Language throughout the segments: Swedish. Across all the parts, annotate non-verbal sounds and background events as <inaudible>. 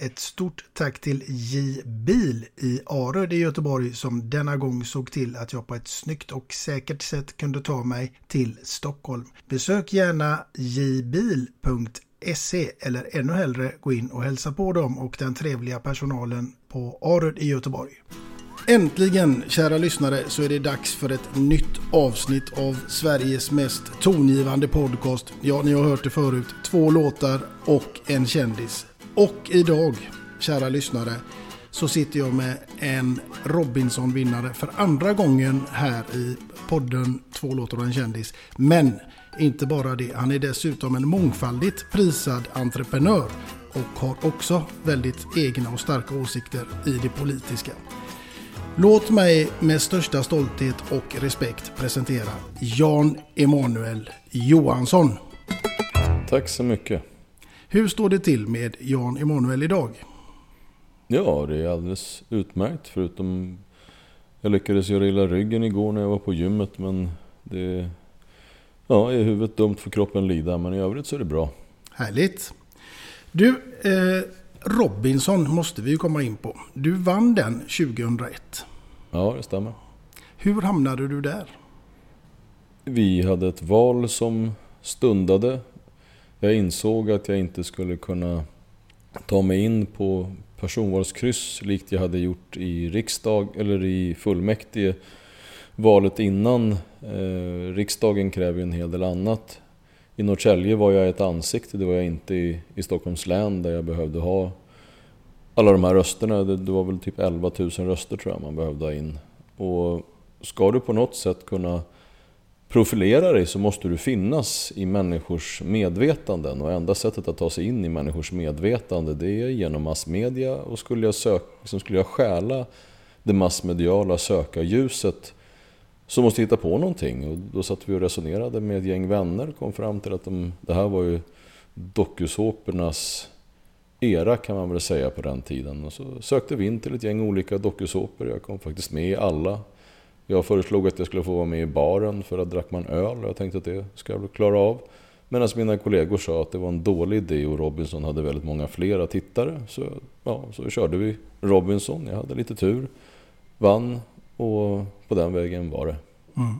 Ett stort tack till J Bil i Aröd i Göteborg som denna gång såg till att jag på ett snyggt och säkert sätt kunde ta mig till Stockholm. Besök gärna jbil.se eller ännu hellre gå in och hälsa på dem och den trevliga personalen på Aröd i Göteborg. Äntligen, kära lyssnare, så är det dags för ett nytt avsnitt av Sveriges mest tongivande podcast. Ja, ni har hört det förut. Två låtar och en kändis. Och idag, kära lyssnare, så sitter jag med en Robinson-vinnare för andra gången här i podden Två låtar och en kändis. Men inte bara det, han är dessutom en mångfaldigt prisad entreprenör och har också väldigt egna och starka åsikter i det politiska. Låt mig med största stolthet och respekt presentera Jan Emanuel Johansson. Tack så mycket. Hur står det till med Jan Emanuel idag? Ja, det är alldeles utmärkt förutom jag lyckades göra illa ryggen igår när jag var på gymmet men det ja, är huvudet dumt för kroppen lida men i övrigt så är det bra. Härligt. Du, eh, Robinson måste vi ju komma in på. Du vann den 2001. Ja, det stämmer. Hur hamnade du där? Vi hade ett val som stundade. Jag insåg att jag inte skulle kunna ta mig in på personvalskryss likt jag hade gjort i riksdag eller i fullmäktige valet innan. Eh, riksdagen kräver ju en hel del annat. I Norrtälje var jag ett ansikte, det var jag inte i, i Stockholms län där jag behövde ha alla de här rösterna. Det, det var väl typ 11 000 röster tror jag man behövde ha in. Och ska du på något sätt kunna profilera dig så måste du finnas i människors medvetanden och enda sättet att ta sig in i människors medvetande det är genom massmedia och skulle jag, sök, liksom skulle jag stjäla det massmediala sökarljuset så måste jag hitta på någonting och då satt vi och resonerade med ett gäng vänner och kom fram till att de, det här var ju dokusåpornas era kan man väl säga på den tiden. Och så sökte vi in till ett gäng olika dokusåpor. Jag kom faktiskt med i alla. Jag föreslog att jag skulle få vara med i baren för att drack man öl och jag tänkte att det ska jag väl klara av. Medan mina kollegor sa att det var en dålig idé och Robinson hade väldigt många flera tittare. Så, ja, så körde vi Robinson, jag hade lite tur, vann och på den vägen var det. Mm.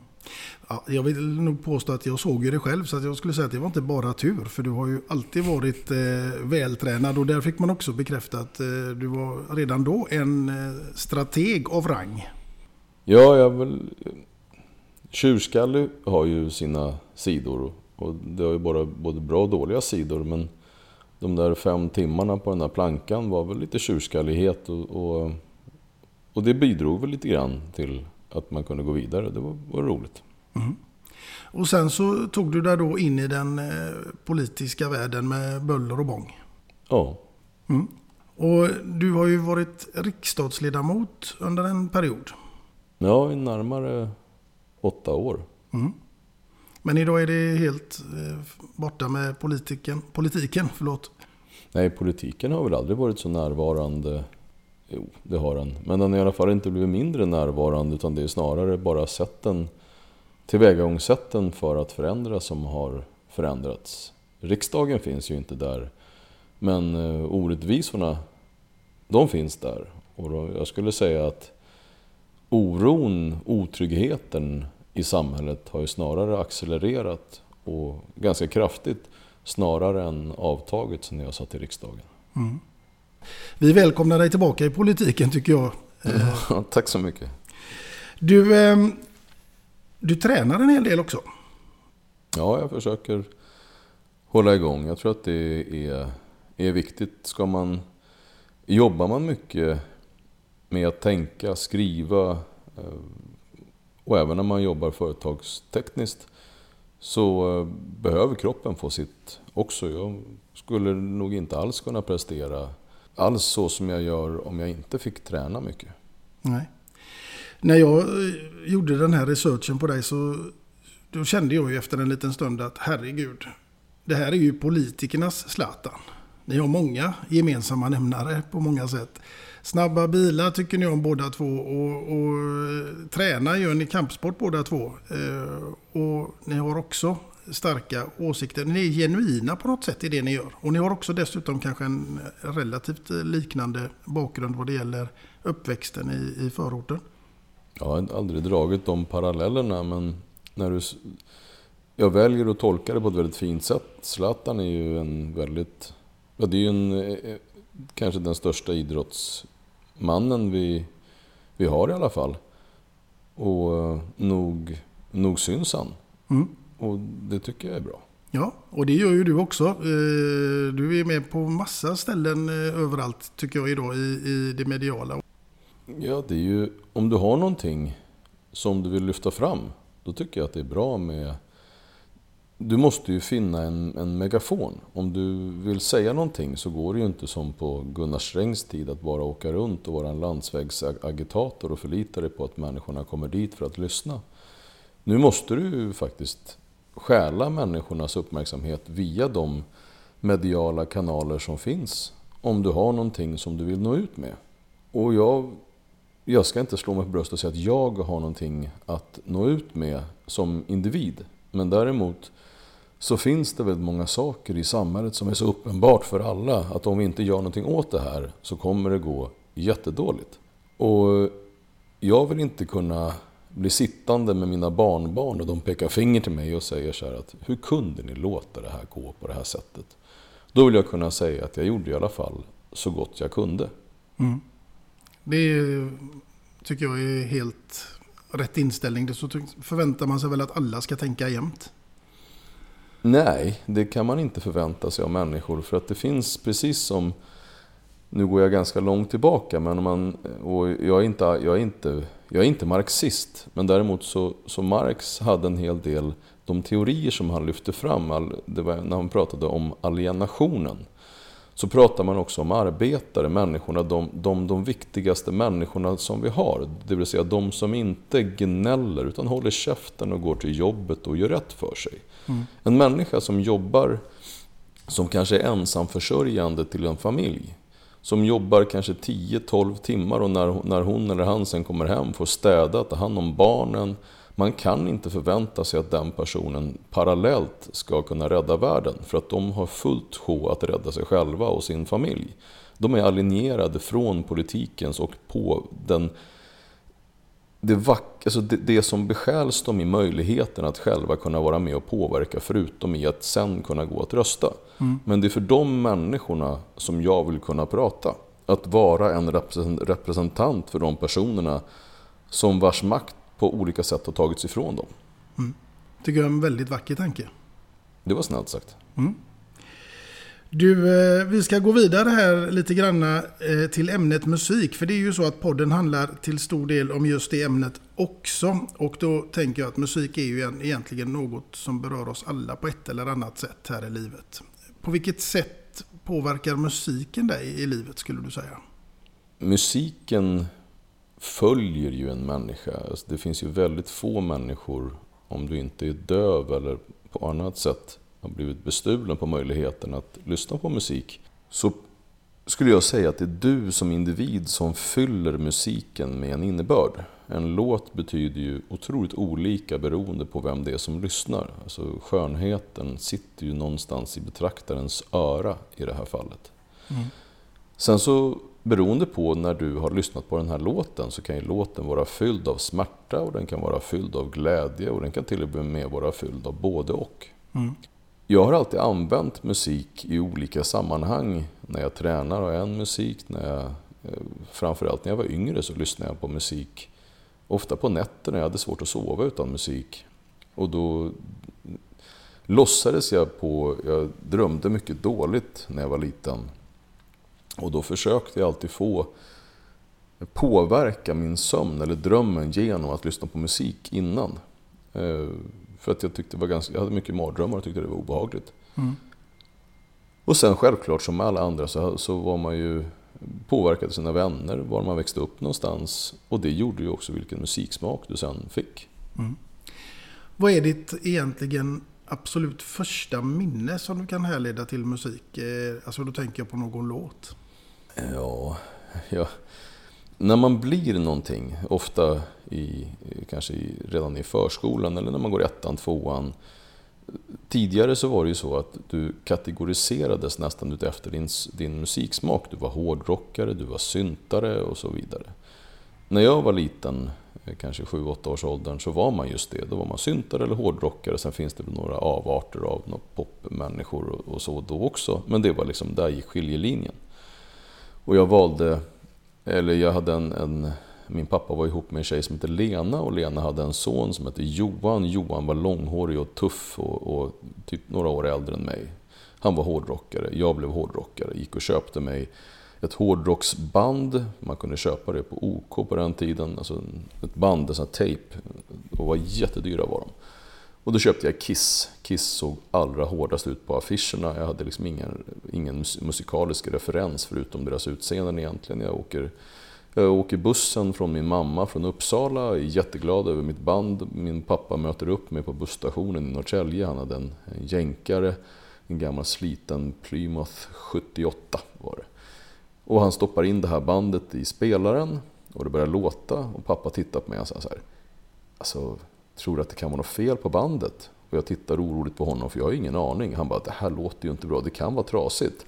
Ja, jag vill nog påstå att jag såg ju det själv så att jag skulle säga att det var inte bara tur. För du har ju alltid varit eh, vältränad och där fick man också bekräftat eh, du var redan då en eh, strateg av rang. Ja, jag väl... Tjurskalle har ju sina sidor och det har ju bara både bra och dåliga sidor. Men de där fem timmarna på den där plankan var väl lite tjurskallighet och, och, och det bidrog väl lite grann till att man kunde gå vidare. Det var, var roligt. Mm. Och sen så tog du dig då in i den eh, politiska världen med böller och bång. Ja. Mm. Och du har ju varit riksdagsledamot under en period. Ja, i närmare åtta år. Mm. Men idag är det helt eh, borta med politiken. politiken förlåt. Nej, politiken har väl aldrig varit så närvarande. Jo, det har den. Men den har i alla fall inte blivit mindre närvarande utan det är snarare bara sätten, tillvägagångssätten för att förändra som har förändrats. Riksdagen finns ju inte där. Men eh, orättvisorna, de finns där. Och jag skulle säga att oron, otryggheten i samhället har ju snarare accelererat och ganska kraftigt snarare än avtagit sen jag satt i riksdagen. Mm. Vi välkomnar dig tillbaka i politiken tycker jag. Tack så mycket. Du, eh, du tränar en hel del också. Ja, jag försöker hålla igång. Jag tror att det är, är viktigt. Ska man, jobbar man mycket med att tänka, skriva eh, och även när man jobbar företagstekniskt så eh, behöver kroppen få sitt också. Jag skulle nog inte alls kunna prestera alls så som jag gör om jag inte fick träna mycket. Nej. När jag eh, gjorde den här researchen på dig så då kände jag ju efter en liten stund att herregud, det här är ju politikernas Zlatan. Ni har många gemensamma nämnare på många sätt. Snabba bilar tycker ni om båda två och, och eh, träna gör ni kampsport båda två. Eh, och ni har också starka åsikter. Ni är genuina på något sätt i det ni gör. Och ni har också dessutom kanske en relativt liknande bakgrund vad det gäller uppväxten i, i förorten. Jag har aldrig dragit de parallellerna men när du, jag väljer att tolka det på ett väldigt fint sätt. Zlatan är ju en väldigt... Ja, det är ju en, eh, kanske den största idrottsmannen vi, vi har i alla fall. Och eh, nog, nog syns han. Mm. Och det tycker jag är bra. Ja, och det gör ju du också. Eh, du är med på massa ställen överallt tycker jag idag i, i det mediala. Ja, det är ju om du har någonting som du vill lyfta fram. Då tycker jag att det är bra med... Du måste ju finna en, en megafon. Om du vill säga någonting så går det ju inte som på Gunnar Strängs tid att bara åka runt och vara en landsvägsagitator och förlita dig på att människorna kommer dit för att lyssna. Nu måste du ju faktiskt stjäla människornas uppmärksamhet via de mediala kanaler som finns. Om du har någonting som du vill nå ut med. Och jag jag ska inte slå mig på bröstet och säga att jag har någonting att nå ut med som individ. Men däremot så finns det väldigt många saker i samhället som är så uppenbart för alla att om vi inte gör någonting åt det här så kommer det gå jättedåligt. Och jag vill inte kunna bli sittande med mina barnbarn och de pekar finger till mig och säger så här att hur kunde ni låta det här gå på det här sättet? Då vill jag kunna säga att jag gjorde i alla fall så gott jag kunde. Mm. Det tycker jag är helt rätt inställning. Så förväntar man sig väl att alla ska tänka jämt. Nej, det kan man inte förvänta sig av människor. För att det finns precis som... Nu går jag ganska långt tillbaka, men om man, och jag, är inte, jag, är inte, jag är inte marxist. Men däremot så, så Marx hade en hel del, de teorier som han lyfte fram, det var när han pratade om alienationen så pratar man också om arbetare, människorna, de, de, de viktigaste människorna som vi har. Det vill säga de som inte gnäller utan håller käften och går till jobbet och gör rätt för sig. Mm. En människa som jobbar, som kanske är ensamförsörjande till en familj, som jobbar kanske 10-12 timmar och när, när hon eller han sen kommer hem får städa, ta hand om barnen, man kan inte förvänta sig att den personen parallellt ska kunna rädda världen. För att de har fullt sjå att rädda sig själva och sin familj. De är alinjerade från politikens och på den det, vack, alltså det, det som besjäls dem i möjligheten att själva kunna vara med och påverka förutom i att sen kunna gå att rösta. Mm. Men det är för de människorna som jag vill kunna prata. Att vara en representant för de personerna som vars makt på olika sätt har tagits ifrån dem. Tycker jag är en väldigt vacker tanke. Det var snällt sagt. Du, eh, vi ska gå vidare här lite granna eh, till ämnet musik. För det är ju så att podden handlar till stor del om just det ämnet också. Och då tänker jag att musik är ju en- egentligen något som berör oss alla på ett eller annat sätt här i livet. På vilket sätt påverkar musiken dig i livet skulle du säga? Musiken följer ju en människa. Alltså det finns ju väldigt få människor, om du inte är döv eller på annat sätt har blivit bestulen på möjligheten att lyssna på musik. Så skulle jag säga att det är du som individ som fyller musiken med en innebörd. En låt betyder ju otroligt olika beroende på vem det är som lyssnar. Alltså skönheten sitter ju någonstans i betraktarens öra i det här fallet. Sen så beroende på när du har lyssnat på den här låten så kan ju låten vara fylld av smärta och den kan vara fylld av glädje och den kan till och med vara fylld av både och. Jag har alltid använt musik i olika sammanhang. När jag tränar har jag en musik. När jag, eh, framförallt när jag var yngre så lyssnade jag på musik. Ofta på nätterna, jag hade svårt att sova utan musik. Och då låtsades jag på, jag drömde mycket dåligt när jag var liten. Och då försökte jag alltid få påverka min sömn eller drömmen genom att lyssna på musik innan. Eh, För att jag tyckte det var ganska, jag hade mycket mardrömmar och tyckte det var obehagligt. Och sen självklart som alla andra så, så var man ju påverkad av sina vänner, var man växte upp någonstans. Och det gjorde ju också vilken musiksmak du sen fick. Vad är ditt egentligen absolut första minne som du kan härleda till musik? Eh, Alltså då tänker jag på någon låt. Ja, ja. När man blir någonting, ofta i, kanske i, redan i förskolan eller när man går ettan, tvåan. Tidigare så var det ju så att du kategoriserades nästan utefter din, din musiksmak. Du var hårdrockare, du var syntare och så vidare. När jag var liten, eh, kanske 7-8 års åldern, så var man just det. Då var man syntare eller hårdrockare. Sen finns det väl några avarter av några popmänniskor och, och så då också. Men det var liksom, där gick skiljelinjen. Och jag valde, eller jag hade en, en, min pappa var ihop med en tjej som hette Lena och Lena hade en son som hette Johan. Johan var långhårig och tuff och, och typ några år äldre än mig. Han var hårdrockare, jag blev hårdrockare. Gick och köpte mig ett hårdrocksband. Man kunde köpa det på OK på den tiden. Alltså ett band, en sån här tejp. Och var jättedyra var de. Och då köpte jag Kiss. Kiss såg allra hårdast ut på affischerna. Jag hade liksom ingen, ingen musikalisk referens förutom deras utseenden egentligen. Jag åker, jag åker bussen från min mamma från Uppsala. Jag är jätteglad över mitt band. Min pappa möter upp mig på busstationen i Norrtälje. Han hade en, en jänkare. En gammal sliten Plymouth 78 var det. Och han stoppar in det här bandet i spelaren och det börjar låta och pappa tittar på mig och säger så här. Alltså, tror att det kan vara något fel på bandet? Och jag tittar oroligt på honom för jag har ingen aning. Han bara, det här låter ju inte bra, det kan vara trasigt.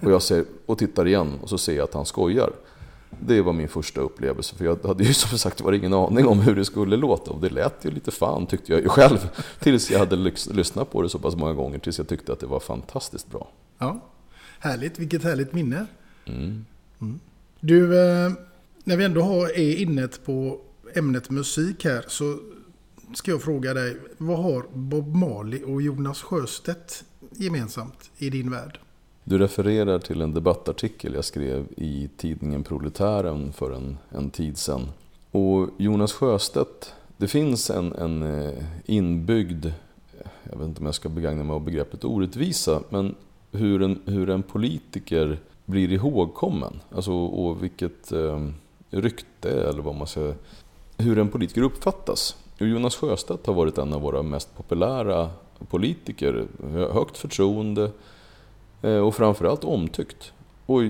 Och jag ser, och tittar igen och så ser jag att han skojar. Det var min första upplevelse, för jag hade ju <laughs> som sagt var ingen aning om hur det skulle låta. Och det lät ju lite fan tyckte jag ju <laughs> själv. Tills jag hade lys- lyssnat på det så pass många gånger, tills jag tyckte att det var fantastiskt bra. Ja, härligt. Vilket härligt minne. Mm. Du, eh, när vi ändå har, är inne på ämnet musik här så ska jag fråga dig. Vad har Bob Marley och Jonas Sjöstedt gemensamt i din värld? Du refererar till en debattartikel jag skrev i tidningen Proletären för en, en tid sedan. Och Jonas Sjöstedt, det finns en, en eh, inbyggd, jag vet inte om jag ska begagna mig av begreppet orättvisa, men hur en, hur en politiker blir ihågkommen. Alltså, och vilket eh, rykte, eller vad man säger, hur en politiker uppfattas. Och Jonas Sjöstedt har varit en av våra mest populära politiker. Högt förtroende, Eh, och framförallt omtyckt. Och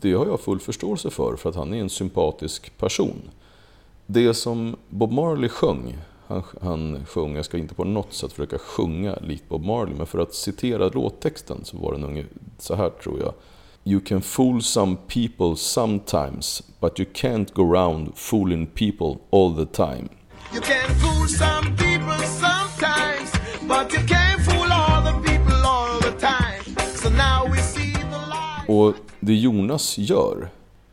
det har jag full förståelse för, för att han är en sympatisk person. Det som Bob Marley sjöng, han, han sjöng, jag ska inte på något sätt försöka sjunga likt Bob Marley, men för att citera låttexten så var den ungefär så här tror jag. You can fool some people sometimes, but you can't go around fooling people all the time. You can fool some people sometimes, but you Och det Jonas gör,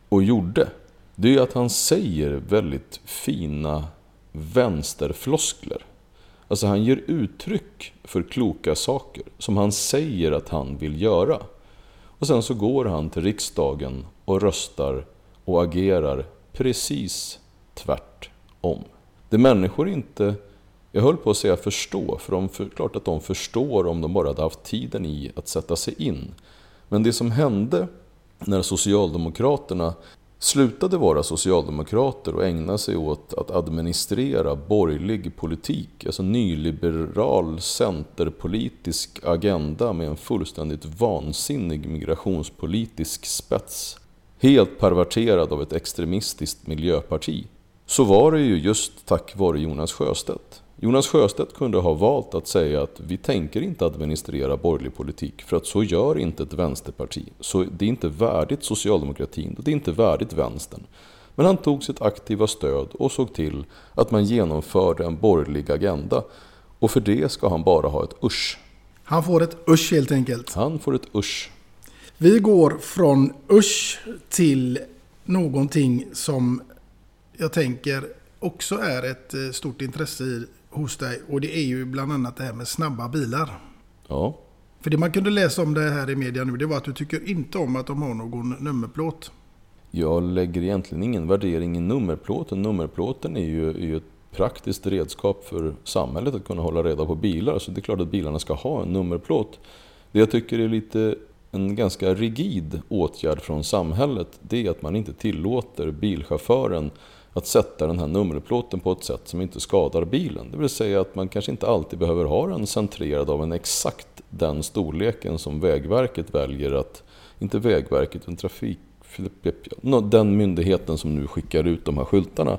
och gjorde, det är att han säger väldigt fina vänsterfloskler. Alltså han ger uttryck för kloka saker som han säger att han vill göra. Och sen så går han till riksdagen och röstar och agerar precis tvärtom. Det människor inte, jag höll på att säga förstå, för de för, klart att de förstår om de bara hade haft tiden i att sätta sig in. Men det som hände när Socialdemokraterna slutade vara socialdemokrater och ägna sig åt att administrera borgerlig politik, alltså nyliberal centerpolitisk agenda med en fullständigt vansinnig migrationspolitisk spets. Helt perverterad av ett extremistiskt miljöparti. Så var det ju just tack vare Jonas Sjöstedt. Jonas Sjöstedt kunde ha valt att säga att vi tänker inte administrera borgerlig politik för att så gör inte ett vänsterparti. Så det är inte värdigt socialdemokratin och det är inte värdigt vänstern. Men han tog sitt aktiva stöd och såg till att man genomförde en borgerlig agenda. Och för det ska han bara ha ett usch. Han får ett usch helt enkelt. Han får ett usch. Vi går från usch till någonting som jag tänker också är ett eh, stort intresse i, hos dig. Och det är ju bland annat det här med snabba bilar. Ja. För det man kunde läsa om det här i media nu, det var att du tycker inte om att de har någon nummerplåt. Jag lägger egentligen ingen värdering i nummerplåten. Nummerplåten är ju, är ju ett praktiskt redskap för samhället att kunna hålla reda på bilar. Så det är klart att bilarna ska ha en nummerplåt. Det jag tycker är lite en ganska rigid åtgärd från samhället, det är att man inte tillåter bilchauffören att sätta den här nummerplåten på ett sätt som inte skadar bilen. Det vill säga att man kanske inte alltid behöver ha den centrerad av en exakt den storleken som Vägverket väljer att, inte Vägverket, utan Trafik, den myndigheten som nu skickar ut de här skyltarna.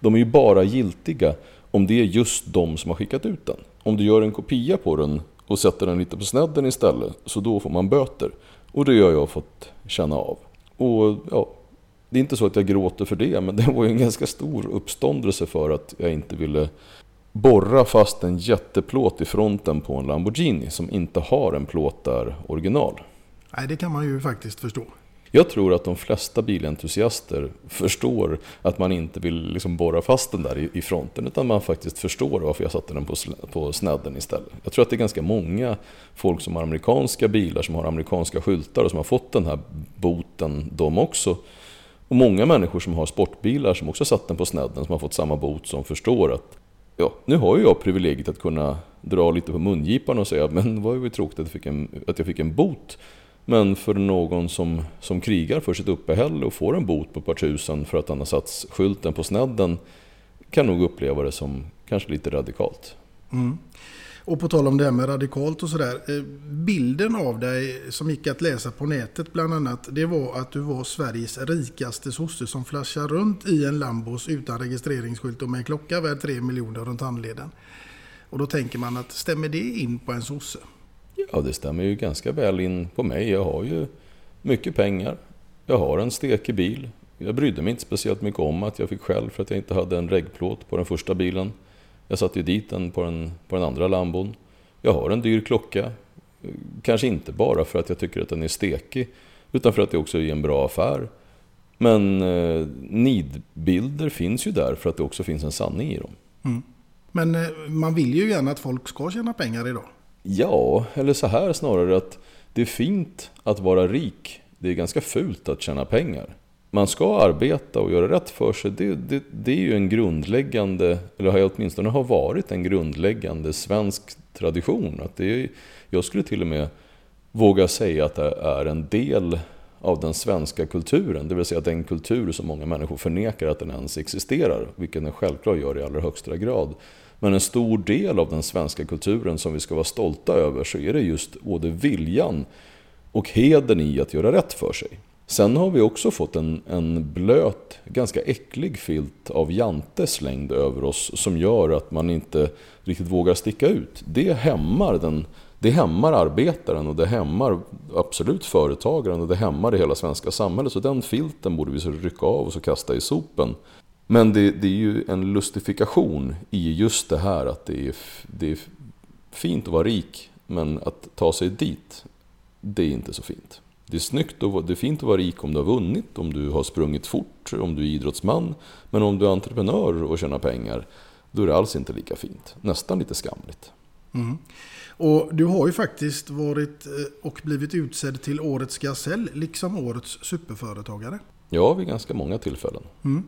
De är ju bara giltiga om det är just de som har skickat ut den. Om du gör en kopia på den och sätter den lite på snedden istället, så då får man böter. Och det har jag fått känna av. Och ja, det är inte så att jag gråter för det, men <laughs> det var ju en ganska stor uppståndelse för att jag inte ville borra fast en jätteplåt i fronten på en Lamborghini som inte har en plåt där original. Nej, det kan man ju faktiskt förstå. Jag tror att de flesta bilentusiaster förstår att man inte vill liksom borra fast den där i, fronten utan man faktiskt förstår varför jag satte den på, på snedden istället. Jag tror att det är ganska många folk som har amerikanska bilar som har amerikanska skyltar och som har fått den här boten de också. Och många människor som har sportbilar som också satt den på snedden som har fått samma bot som förstår att ja, nu har ju jag privilegiet att kunna dra lite på mungipan och säga men det var ju tråkigt att jag fick en, att jag fick en bot. Men för någon som, som krigar för sitt uppehälle och får en bot på ett par tusen för att han har satt skylten på snedden kan nog uppleva det som kanske lite radikalt. Mm. Och på tal om det här med radikalt och sådär. Eh, bilden av dig som gick att läsa på nätet bland annat. Det var att du var Sveriges rikaste sosse som flashar runt i en Lambos utan registreringsskylt och med en klocka värd 3 miljoner runt handleden. Och då tänker man att stämmer det in på en sosse? Ja, det stämmer ju ganska väl in på mig. Jag har ju mycket pengar. Jag har en stekig bil. Jag brydde mig inte speciellt mycket om att jag fick skäll för att jag inte hade en regplåt på den första bilen. Jag satte ju dit den på den, på den andra Lambon. Jag har en dyr klocka. Kanske inte bara för att jag tycker att den är stekig, utan för att det också är en bra affär. Men eh, nidbilder finns ju där för att det också finns en sanning i dem. Mm. Men eh, man vill ju gärna att folk ska tjäna pengar idag. Ja, eller så här snarare att det är fint att vara rik. Det är ganska fult att tjäna pengar. Man ska arbeta och göra rätt för sig. Det, det, det är ju en grundläggande, eller har åtminstone har varit en grundläggande svensk tradition. Att det är, jag skulle till och med våga säga att det är en del av den svenska kulturen. Det vill säga den kultur som många människor förnekar att den ens existerar. Vilket den självklart gör i allra högsta grad. Men en stor del av den svenska kulturen som vi ska vara stolta över så är det just både viljan och heden i att göra rätt för sig. Sen har vi också fått en, en blöt, ganska äcklig filt av jante slängd över oss som gör att man inte riktigt vågar sticka ut. Det hämmar, den, det hämmar arbetaren och det hämmar absolut företagaren och det hämmar det hela svenska samhället. Så den filten borde vi så rycka av och så kasta i sopen. Men det, det är ju en lustifikation i just det här att det är, det är fint att vara rik men att ta sig dit, det är inte så fint. Det är snyggt och det är fint att vara rik om du har vunnit, om du har sprungit fort, om du är idrottsman. Men om du är entreprenör och tjänar pengar, då är det alls inte lika fint. Nästan lite skamligt. Mm. Och du har ju faktiskt varit eh, och blivit utsedd till Årets Gasell, liksom Årets Superföretagare. Ja, vid ganska många tillfällen. Mm.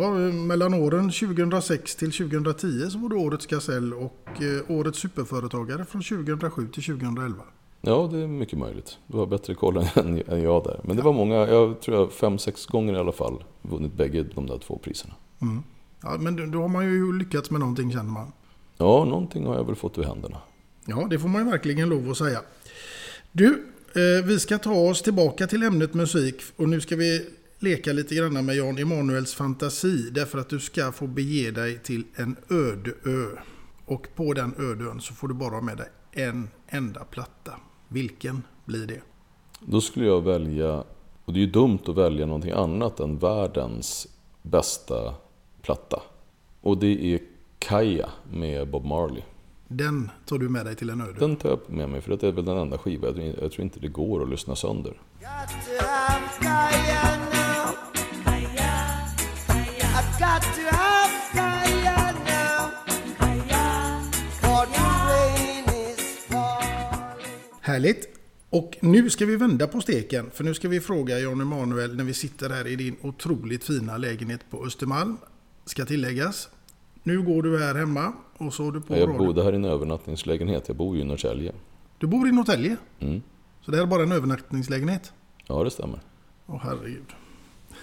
Ja, mellan åren 2006 till 2010 så var du Årets Gasell och eh, Årets Superföretagare från 2007 till 2011. Ja, det är mycket möjligt. Du har bättre koll än, jag där. Men det var många, jag tror jag fem, sex gånger i alla fall vunnit bägge de där två priserna. Mm. Ja, men då har man ju lyckats med någonting känner man. Ja, någonting har jag väl fått ur händerna. Ja, det får man ju verkligen lov att säga. Du, eh, vi ska ta oss tillbaka till ämnet musik och nu ska vi leka lite grann med Jan Emanuels fantasi därför att du ska få bege dig till en öde ö. Och på den öde ön så får du bara ha med dig en enda platta. Vilken blir det? Då skulle jag välja, och det är ju dumt att välja någonting annat än världens bästa platta. Och det är Kaya med Bob Marley. Den tar du med dig till en öde? Den tar jag med mig för det är väl den enda skiva jag, jag tror inte det går att lyssna sönder. Härligt! Och nu ska vi vända på steken, för nu ska vi fråga Jan Emanuel när vi sitter här i din otroligt fina lägenhet på Östermalm. Ska tilläggas. Nu går du här hemma och så har du på Jag bodde här i en övernattningslägenhet. Jag bor ju i Norrtälje. Du bor i Norrtälje? Mm. Så det här är bara en övernattningslägenhet? Ja, det stämmer. Åh herregud.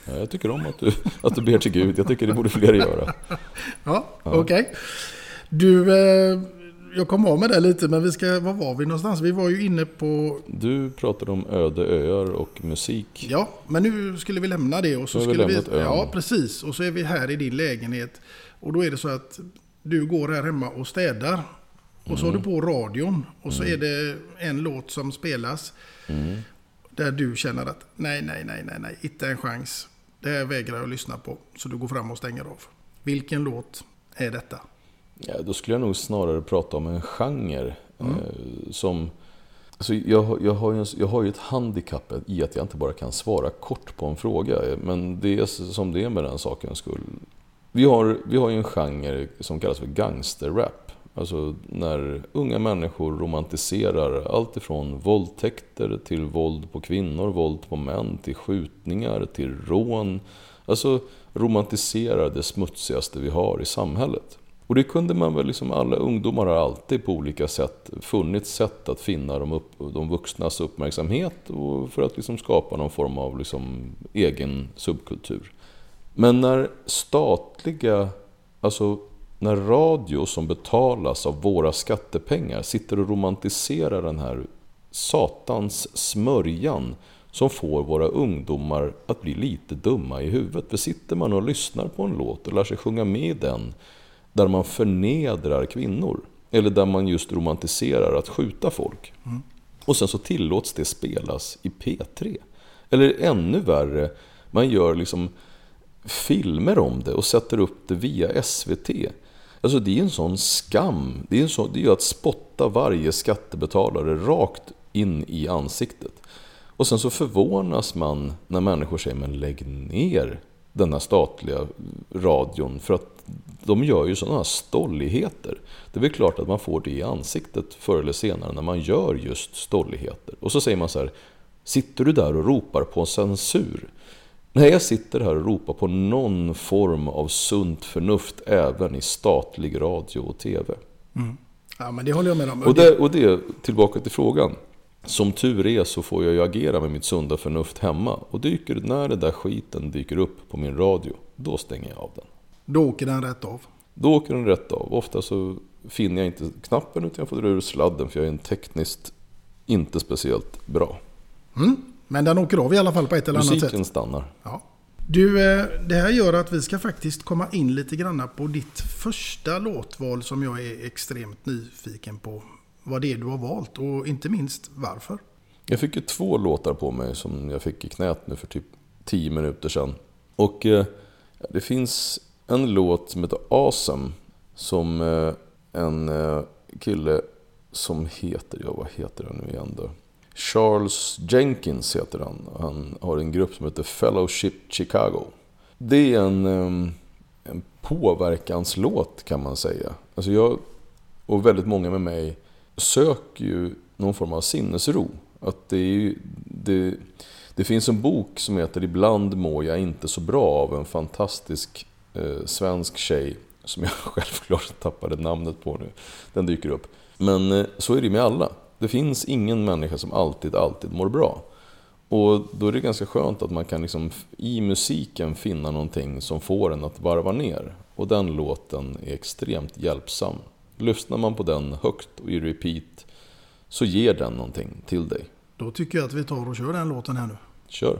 Ja, jag tycker om att du, att du ber till Gud. Jag tycker det borde fler göra. Ja, <laughs> ja. okej. Okay. Du, eh, jag kom av med det lite, men vi ska, var var vi någonstans? Vi var ju inne på... Du pratade om öde öar och musik. Ja, men nu skulle vi lämna det. Och så vi skulle vi, ön. Ja, precis. Och så är vi här i din lägenhet. Och då är det så att du går här hemma och städar. Och så har Mm. du på radion. Och så är det en låt som spelas. Mm. Där du känner att nej, nej, nej, nej, nej, inte en chans. Det här vägrar jag att lyssna på. Så du går fram och stänger av. Vilken låt är detta? Ja, då skulle jag nog snarare prata om en genre. Mm. Eh, som, alltså jag, jag, har ju, jag har ju ett handikapp i att jag inte bara kan svara kort på en fråga. Men det är som det är med den sakens skull. Vi har, vi har ju en genre som kallas för gangsterrap. Alltså när unga människor romantiserar allt ifrån våldtäkter till våld på kvinnor, våld på män, till skjutningar, till rån. Alltså romantiserar det smutsigaste vi har i samhället. Och det kunde man väl liksom, alla ungdomar har alltid på olika sätt funnit sätt att finna de, upp, de vuxnas uppmärksamhet och för att liksom skapa någon form av liksom egen subkultur. Men när statliga, alltså när radio som betalas av våra skattepengar sitter och romantiserar den här satans smörjan som får våra ungdomar att bli lite dumma i huvudet. För sitter man och lyssnar på en låt och lär sig sjunga med i den där man förnedrar kvinnor eller där man just romantiserar att skjuta folk. Och sen så tillåts det spelas i P3. Eller ännu värre, man gör liksom filmer om det och sätter upp det via SVT. Alltså det är en sån skam. Det är, en sån, det är ju att spotta varje skattebetalare rakt in i ansiktet. Och sen så förvånas man när människor säger men lägg ner denna statliga radion för att de gör ju sådana stolligheter. Det är väl klart att man får det i ansiktet förr eller senare när man gör just stolligheter. Och så säger man så här, sitter du där och ropar på censur? Nej, jag sitter här och ropar på någon form av sunt förnuft även i statlig radio och TV. Ja, men det håller jag med om. Och det, och det, tillbaka till frågan. Som tur är så får jag ju agera med mitt sunda förnuft hemma. Och dyker, när den där skiten dyker upp på min radio, då stänger jag av den. Då åker den rätt av. Då åker den rätt av. Ofta så finner jag inte knappen utan jag får dra ur sladden för jag är en tekniskt inte speciellt bra. Mm. Men den åker av i alla fall på ett eller annat sätt. Musiken stannar. Ja. Du, eh, det här gör att vi ska faktiskt komma in lite grann på ditt första låtval som jag är extremt nyfiken på. Vad det är du har valt och inte minst varför. Jag fick ju två låtar på mig som jag fick i knät nu för typ 10 minuter sedan. Och eh, det finns en låt som heter Awesome som eh, en eh, kille som heter, ja vad heter han nu igen då? Charles Jenkins heter han. Han har en grupp som heter Fellowship Chicago. Det är en, eh, en påverkanslåt kan man säga. Alltså jag och väldigt många med mig söker ju någon form av sinnesro. Att det, är ju, det, det finns en bok som heter Ibland mår jag inte så bra av en fantastisk eh, svensk tjej som jag <laughs> självklart tappade namnet på nu. Den dyker upp. Men eh, så är det med alla. Det finns ingen människa som alltid, alltid mår bra. Och då är det ganska skönt att man kan liksom i musiken finna någonting som får en att varva ner. Och den låten är extremt hjälpsam. Lyssnar man på den högt och i repeat så ger den någonting till dig. Då tycker jag att vi tar och kör den låten här nu. Kör!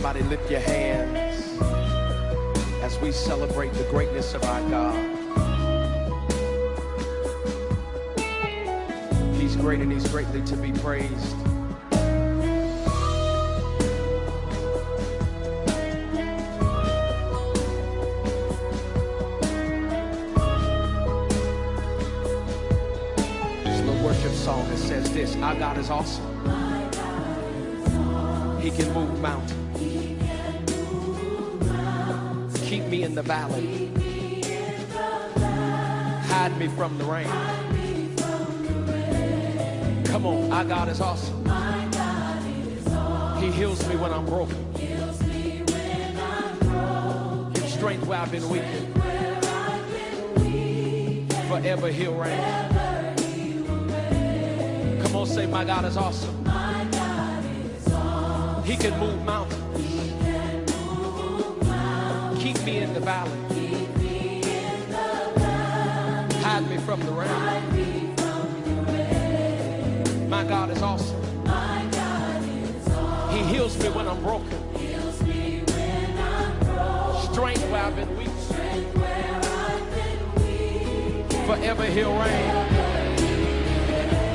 Somebody lift your hands as we celebrate the greatness of our God. He's great and he's greatly to be praised. Song that says this Our God is awesome. He can move mountains. Me in the valley. Hide me from the rain. Come on, our God is awesome. He heals me when I'm broken. Gives strength where I've been weak. Forever he'll reign. Come on, say, my God is awesome. He can move mountains. Keep me in the valley. Hide me from the rain. My God is awesome. He heals me when I'm broken. Strength where I've been weak. Forever he'll reign.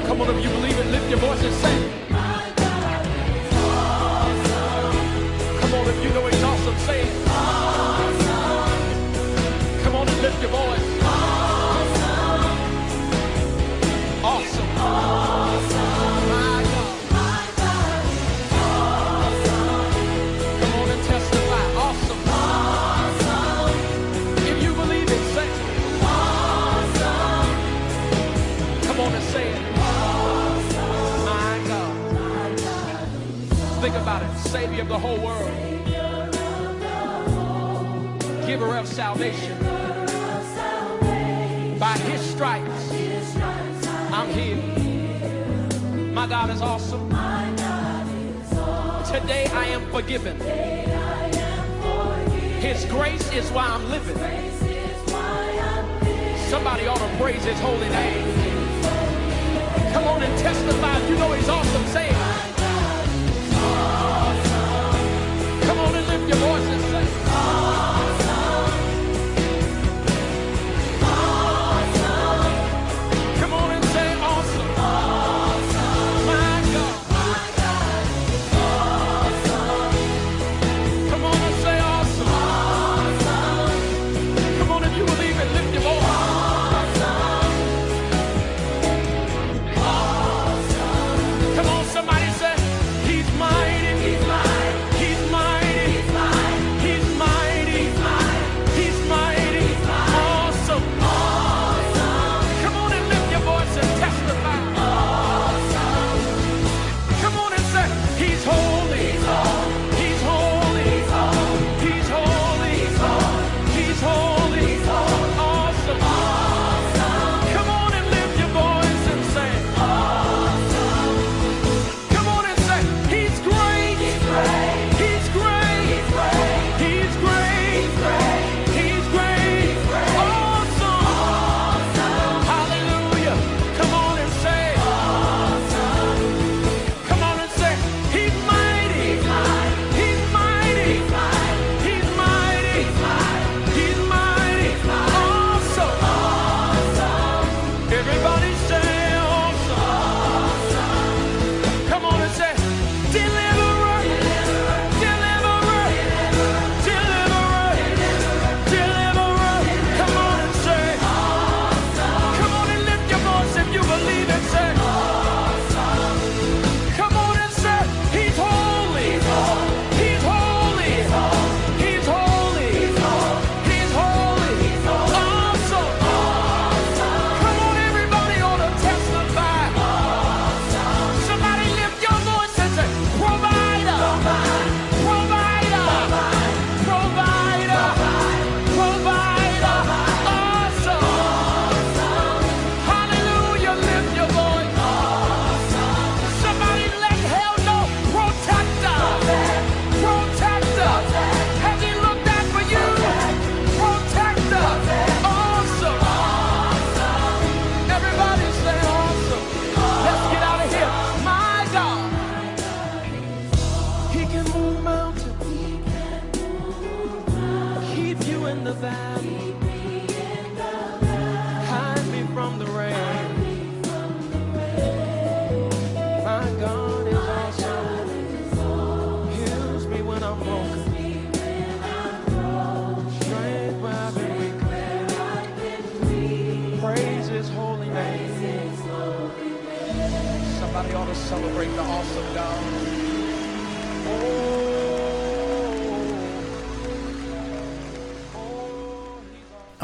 Come on, if you believe it, lift your voice and sing. Mr. Bowen. Healed. My God is awesome. Today I am forgiven. His grace is why I'm living. Somebody ought to praise his holy name. Come on and testify. You know he's awesome. Say it.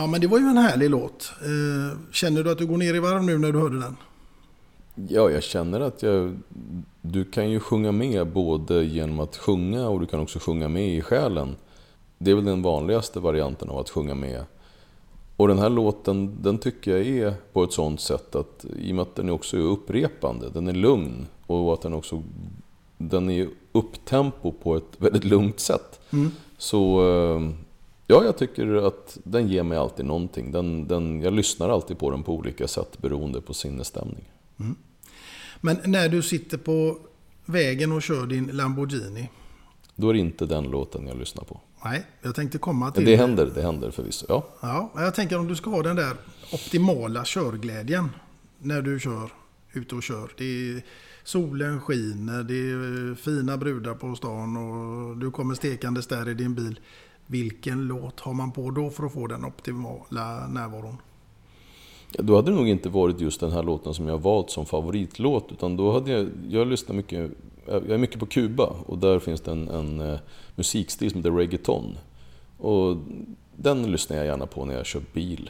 Men det var ju en härlig låt. Eh, Känner du att du går ner i varv nu när du hörde den? Ja, jag känner att jag... Du kan ju sjunga med både genom att sjunga och du kan också sjunga med i själen. Det är väl den vanligaste varianten av att sjunga med. Och den här låten, den tycker jag är på ett sånt sätt att i och med att den också är upprepande, den är lugn och att den också den är upptempo på ett väldigt lugnt sätt. Så eh, ja, jag tycker att den ger mig alltid någonting. Den, den, jag lyssnar alltid på den på olika sätt beroende på sinnesstämning. Men när du sitter på vägen och kör din Lamborghini. Då är det inte den låten jag lyssnar på. Nej, jag tänkte komma Men till... det händer, det händer förvisso. Ja. Ja, jag tänker om du ska ha den där optimala körglädjen när du kör, ute och kör. Det är, solen skiner, det är fina brudar på stan och du kommer stekandes där i din bil. Vilken låt har man på då för att få den optimala närvaron? Ja, Då hade det nog inte varit just den här låten som jag valt som favoritlåt. Utan då hade jag, jag lyssnar mycket, jag är mycket på Kuba och där finns det en, en eh, musikstil som heter reggaeton. Och den lyssnar jag gärna på när jag kör bil.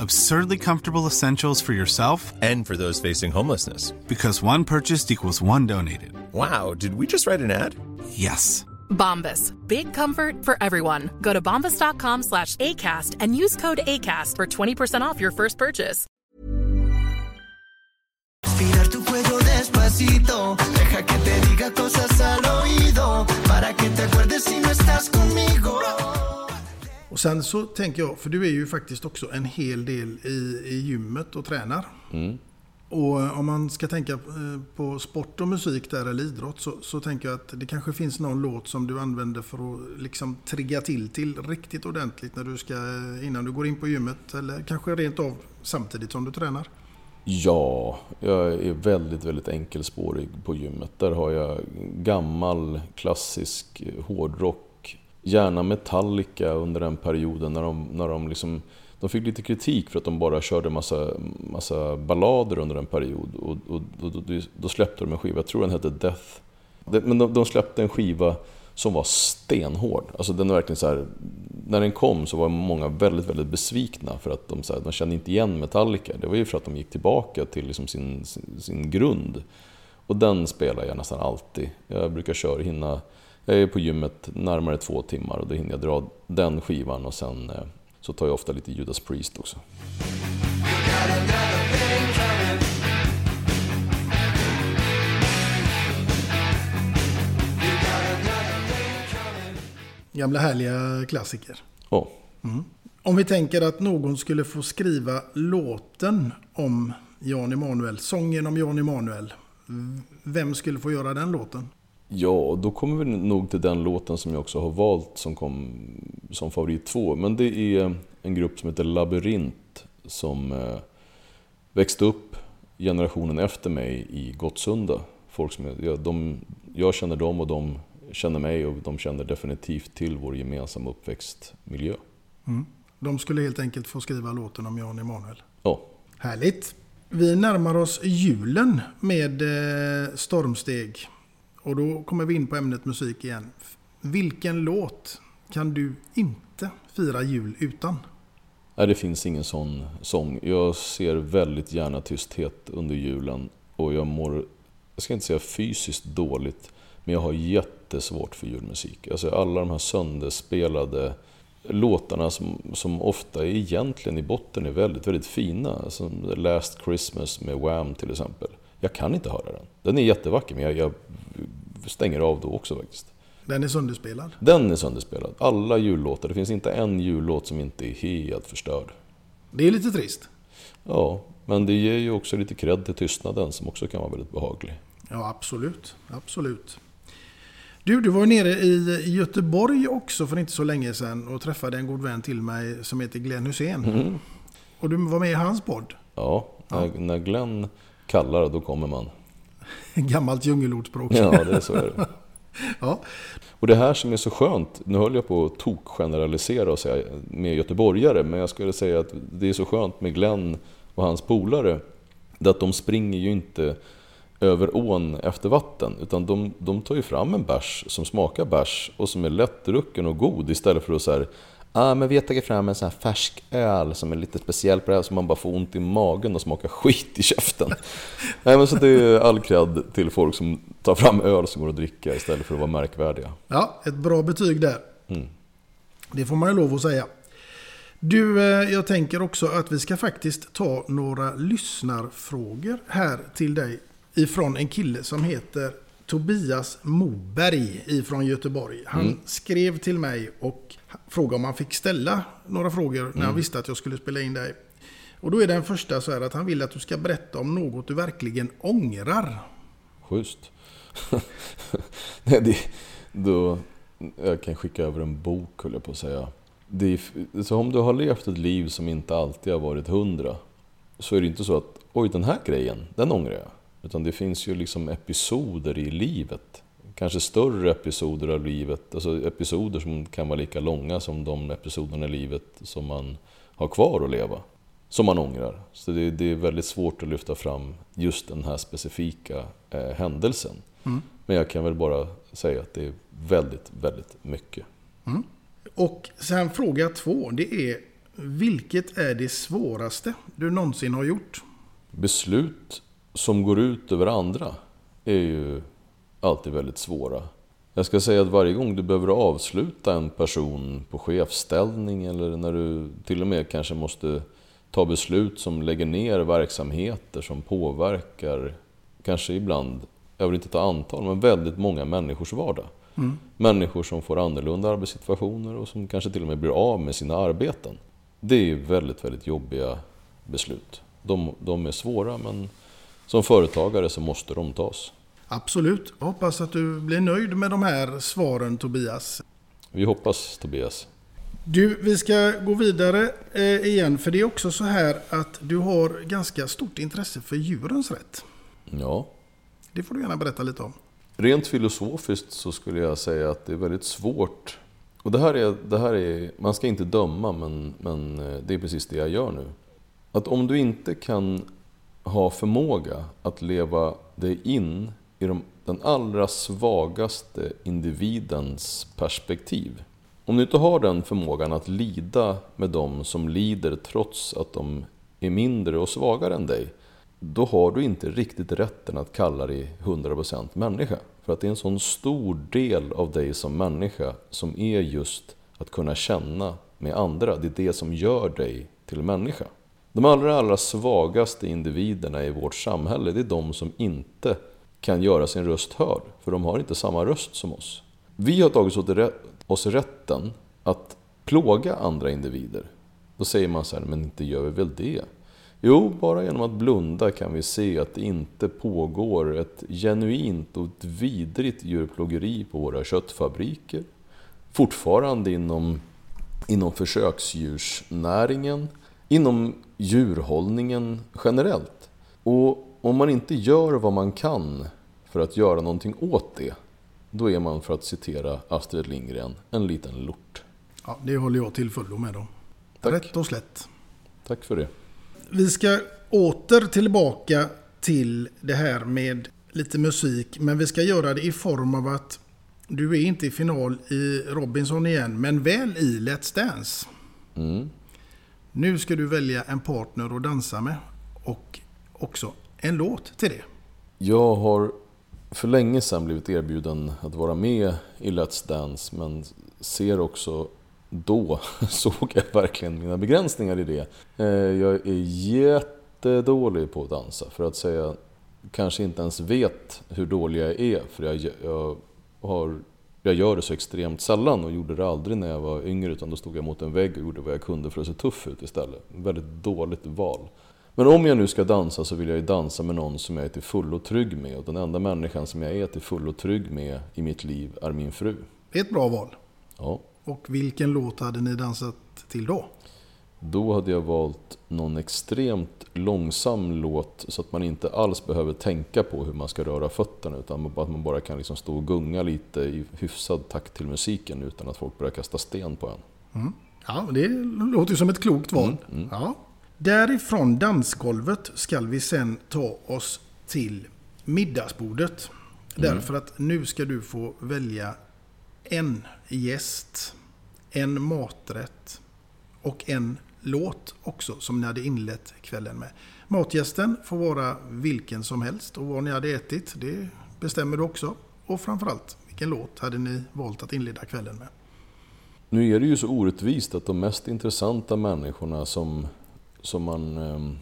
Absurdly comfortable essentials for yourself And for those facing homelessness. because one purchased equals one donated. Wow, did we just write an ad? Yes. Bombas. Big comfort for everyone. Go to bombas.com slash ACAST and use code ACAST for 20% off your first purchase. Respirar tu cuello despacito, deja que te diga cosas al oído, para que te acuerdes si no estás conmigo. Och sen så tänker jag, för du är ju faktiskt också en hel del i, i gymmet och tränar. Mm. Och eh, om man ska tänka eh, på sport och musik där eller idrott så, så tänker jag att det kanske finns någon låt som du använder för att liksom trigga till till riktigt ordentligt när du ska, eh, innan du går in på gymmet eller kanske rent av samtidigt som du tränar. Ja, jag är väldigt, väldigt enkelspårig på gymmet. Där har jag gammal klassisk hårdrock, gärna Metallica under den perioden när de, när de liksom de fick lite kritik för att de bara körde massa, massa ballader under en period. Och, och, och då, då släppte de en skiva, jag tror den hette Death. Men de, de släppte en skiva som var stenhård. Alltså den verkligen så här, när den kom så var många väldigt, väldigt besvikna för att de, så här, de kände inte igen Metallica. Det var ju för att de gick tillbaka till liksom sin, sin, sin grund. Och den spelar jag nästan alltid. Jag brukar köra, hinna, jag är på gymmet närmare två timmar och då hinner jag dra den skivan och sen eh, så tar jag ofta lite Judas Priest också. Gamla härliga klassiker. Ja. Mm. Om vi tänker att någon skulle få skriva låten om Jan Emanuel, sången om Jan Emanuel. Vem skulle få göra den låten? Ja, då kommer vi nog till den låten som jag också har valt som kom som favorit två. Men det är en grupp som heter Labyrint som eh, växte upp generationen efter mig i Gottsunda. Folk som, jag, de, jag känner dem och de känner mig och de känner definitivt till vår gemensamma uppväxtmiljö. Mm. De skulle helt enkelt få skriva låten om Jan Emanuel. Ja. Härligt. Vi närmar oss julen med eh, stormsteg. Och då kommer vi in på ämnet musik igen. Vilken låt kan du inte fira jul utan? Nej, det finns ingen sån sång. Jag ser väldigt gärna tysthet under julen och jag mår, jag ska inte säga fysiskt dåligt, men jag har jättesvårt för julmusik. Alltså alla de här sönderspelade låtarna som, som ofta egentligen i botten är väldigt, väldigt fina. Som Last Christmas med Wham till exempel. Jag kan inte höra den. Den är jättevacker, men jag, jag stänger av då också faktiskt. Den är sönderspelad? Den är sönderspelad. Alla jullåtar. Det finns inte en jullåt som inte är helt förstörd. Det är lite trist. Ja, men det ger ju också lite cred till tystnaden som också kan vara väldigt behaglig. Ja, absolut. Absolut. Du, du var nere i Göteborg också för inte så länge sedan och träffade en god vän till mig som heter Glenn Hussein. Mm. Och du var med i hans podd. Ja, när, ja. när Glenn kallar då kommer man. <laughs> Gammalt djungelordspråk. Ja, det är så är det. <laughs> ja. Och det här som är så skönt, nu höll jag på att tok-generalisera och säga med göteborgare, men jag skulle säga att det är så skönt med Glenn och hans polare, det att de springer ju inte över ån efter vatten. Utan de, de tar ju fram en bärs som smakar bärs och som är lättdrucken och god istället för att säga ah, men vi har tagit fram en sån här färsk öl som är lite speciell på det här så man bara får ont i magen och smakar skit i käften. <laughs> Nej, men så det är all cred till folk som tar fram öl som går att dricka istället för att vara märkvärdiga. Ja, ett bra betyg där. Mm. Det får man ju lov att säga. Du, eh, jag tänker också att vi ska faktiskt ta några lyssnarfrågor här till dig ifrån en kille som heter Tobias Moberg ifrån Göteborg. Han mm. skrev till mig och frågade om han fick ställa några frågor när mm. han visste att jag skulle spela in dig. Och då är den första så här att han vill att du ska berätta om något du verkligen ångrar. Schysst. <laughs> Nej, det, då, jag kan skicka över en bok, höll jag på att säga. Det så om du har levt ett liv som inte alltid har varit hundra, så är det inte så att oj, den här grejen, den ångrar jag. Utan det finns ju liksom episoder i livet. Kanske större episoder av livet. Alltså episoder som kan vara lika långa som de episoderna i livet som man har kvar att leva. Som man ångrar. Så det, det är väldigt svårt att lyfta fram just den här specifika eh, händelsen. Mm. Men jag kan väl bara säga att det är väldigt, väldigt mycket. Mm. Och sen fråga två, det är vilket är det svåraste du någonsin har gjort? Beslut som går ut över andra är ju alltid väldigt svåra. Jag ska säga att varje gång du behöver avsluta en person på chefsställning eller när du till och med kanske måste ta beslut som lägger ner verksamheter som påverkar, kanske ibland, jag vill inte ta antal, men väldigt många människors vardag. Mm. Människor som får annorlunda arbetssituationer och som kanske till och med blir av med sina arbeten. Det är väldigt, väldigt jobbiga beslut. De, de är svåra men som företagare så måste de tas. Absolut. Jag hoppas att du blir nöjd med de här svaren Tobias. Vi hoppas Tobias. Du, vi ska gå vidare eh, igen. För det är också så här att du har ganska stort intresse för djurens rätt. Ja. Det får du gärna berätta lite om. Rent filosofiskt så skulle jag säga att det är väldigt svårt. Och det här är, det här är man ska inte döma men, men eh, det är precis det jag gör nu. Att om du inte kan ha förmåga att leva dig in i de den allra svagaste individens perspektiv. Om du inte har den förmågan att lida med dem som lider trots att de är mindre och svagare än dig, då har du inte riktigt rätten att kalla dig 100% människa. För att det är en sån stor del av dig som människa som är just att kunna känna med andra. Det är det som gör dig till människa. De allra, allra svagaste individerna i vårt samhälle, det är de som inte kan göra sin röst hörd. För de har inte samma röst som oss. Vi har tagit oss rätten att plåga andra individer. Då säger man så här, men inte gör vi väl det? Jo, bara genom att blunda kan vi se att det inte pågår ett genuint och ett vidrigt djurplågeri på våra köttfabriker. Fortfarande inom, inom försöksdjursnäringen, inom djurhållningen generellt. Och om man inte gör vad man kan för att göra någonting åt det, då är man, för att citera Astrid Lindgren, en liten lort. Ja, det håller jag till fullo med om. Rätt och slätt. Tack för det. Vi ska åter tillbaka till det här med lite musik. Men vi ska göra det i form av att du är inte i final i Robinson igen, men väl i Let's Dance. Mm. Nu ska du välja en partner att dansa med och också en låt till det. Jag har för länge sedan blivit erbjuden att vara med i Let's Dance men ser också då <laughs> såg jag verkligen mina begränsningar i det. Eh, jag är jättedålig på att dansa för att säga kanske inte ens vet hur dålig jag är för jag, jag, har, jag gör det så extremt sällan och gjorde det aldrig när jag var yngre utan då stod jag mot en vägg och gjorde vad jag kunde för att se tuff ut istället. Väldigt dåligt val. Men om jag nu ska dansa så vill jag ju dansa med någon som jag är till fullo trygg med och den enda människan som jag är till fullo trygg med i mitt liv är min fru. Det är ett bra val. Ja. Och vilken låt hade ni dansat till då? Då hade jag valt någon extremt långsam låt så att man inte alls behöver tänka på hur man ska röra fötterna utan att man bara kan liksom stå och gunga lite i hyfsad takt till musiken utan att folk börjar kasta sten på en. Mm. Ja, det låter ju som ett klokt val. Mm, mm. Ja. Därifrån dansgolvet ska vi sen ta oss till middagsbordet. Mm. Därför att nu ska du få välja en gäst, en maträtt och en låt också som ni hade inlett kvällen med. Matgästen får vara vilken som helst och vad ni hade ätit, det bestämmer du också. Och framförallt, vilken låt hade ni valt att inleda kvällen med? Nu är det ju så orättvist att de mest intressanta människorna som, som man... ehm,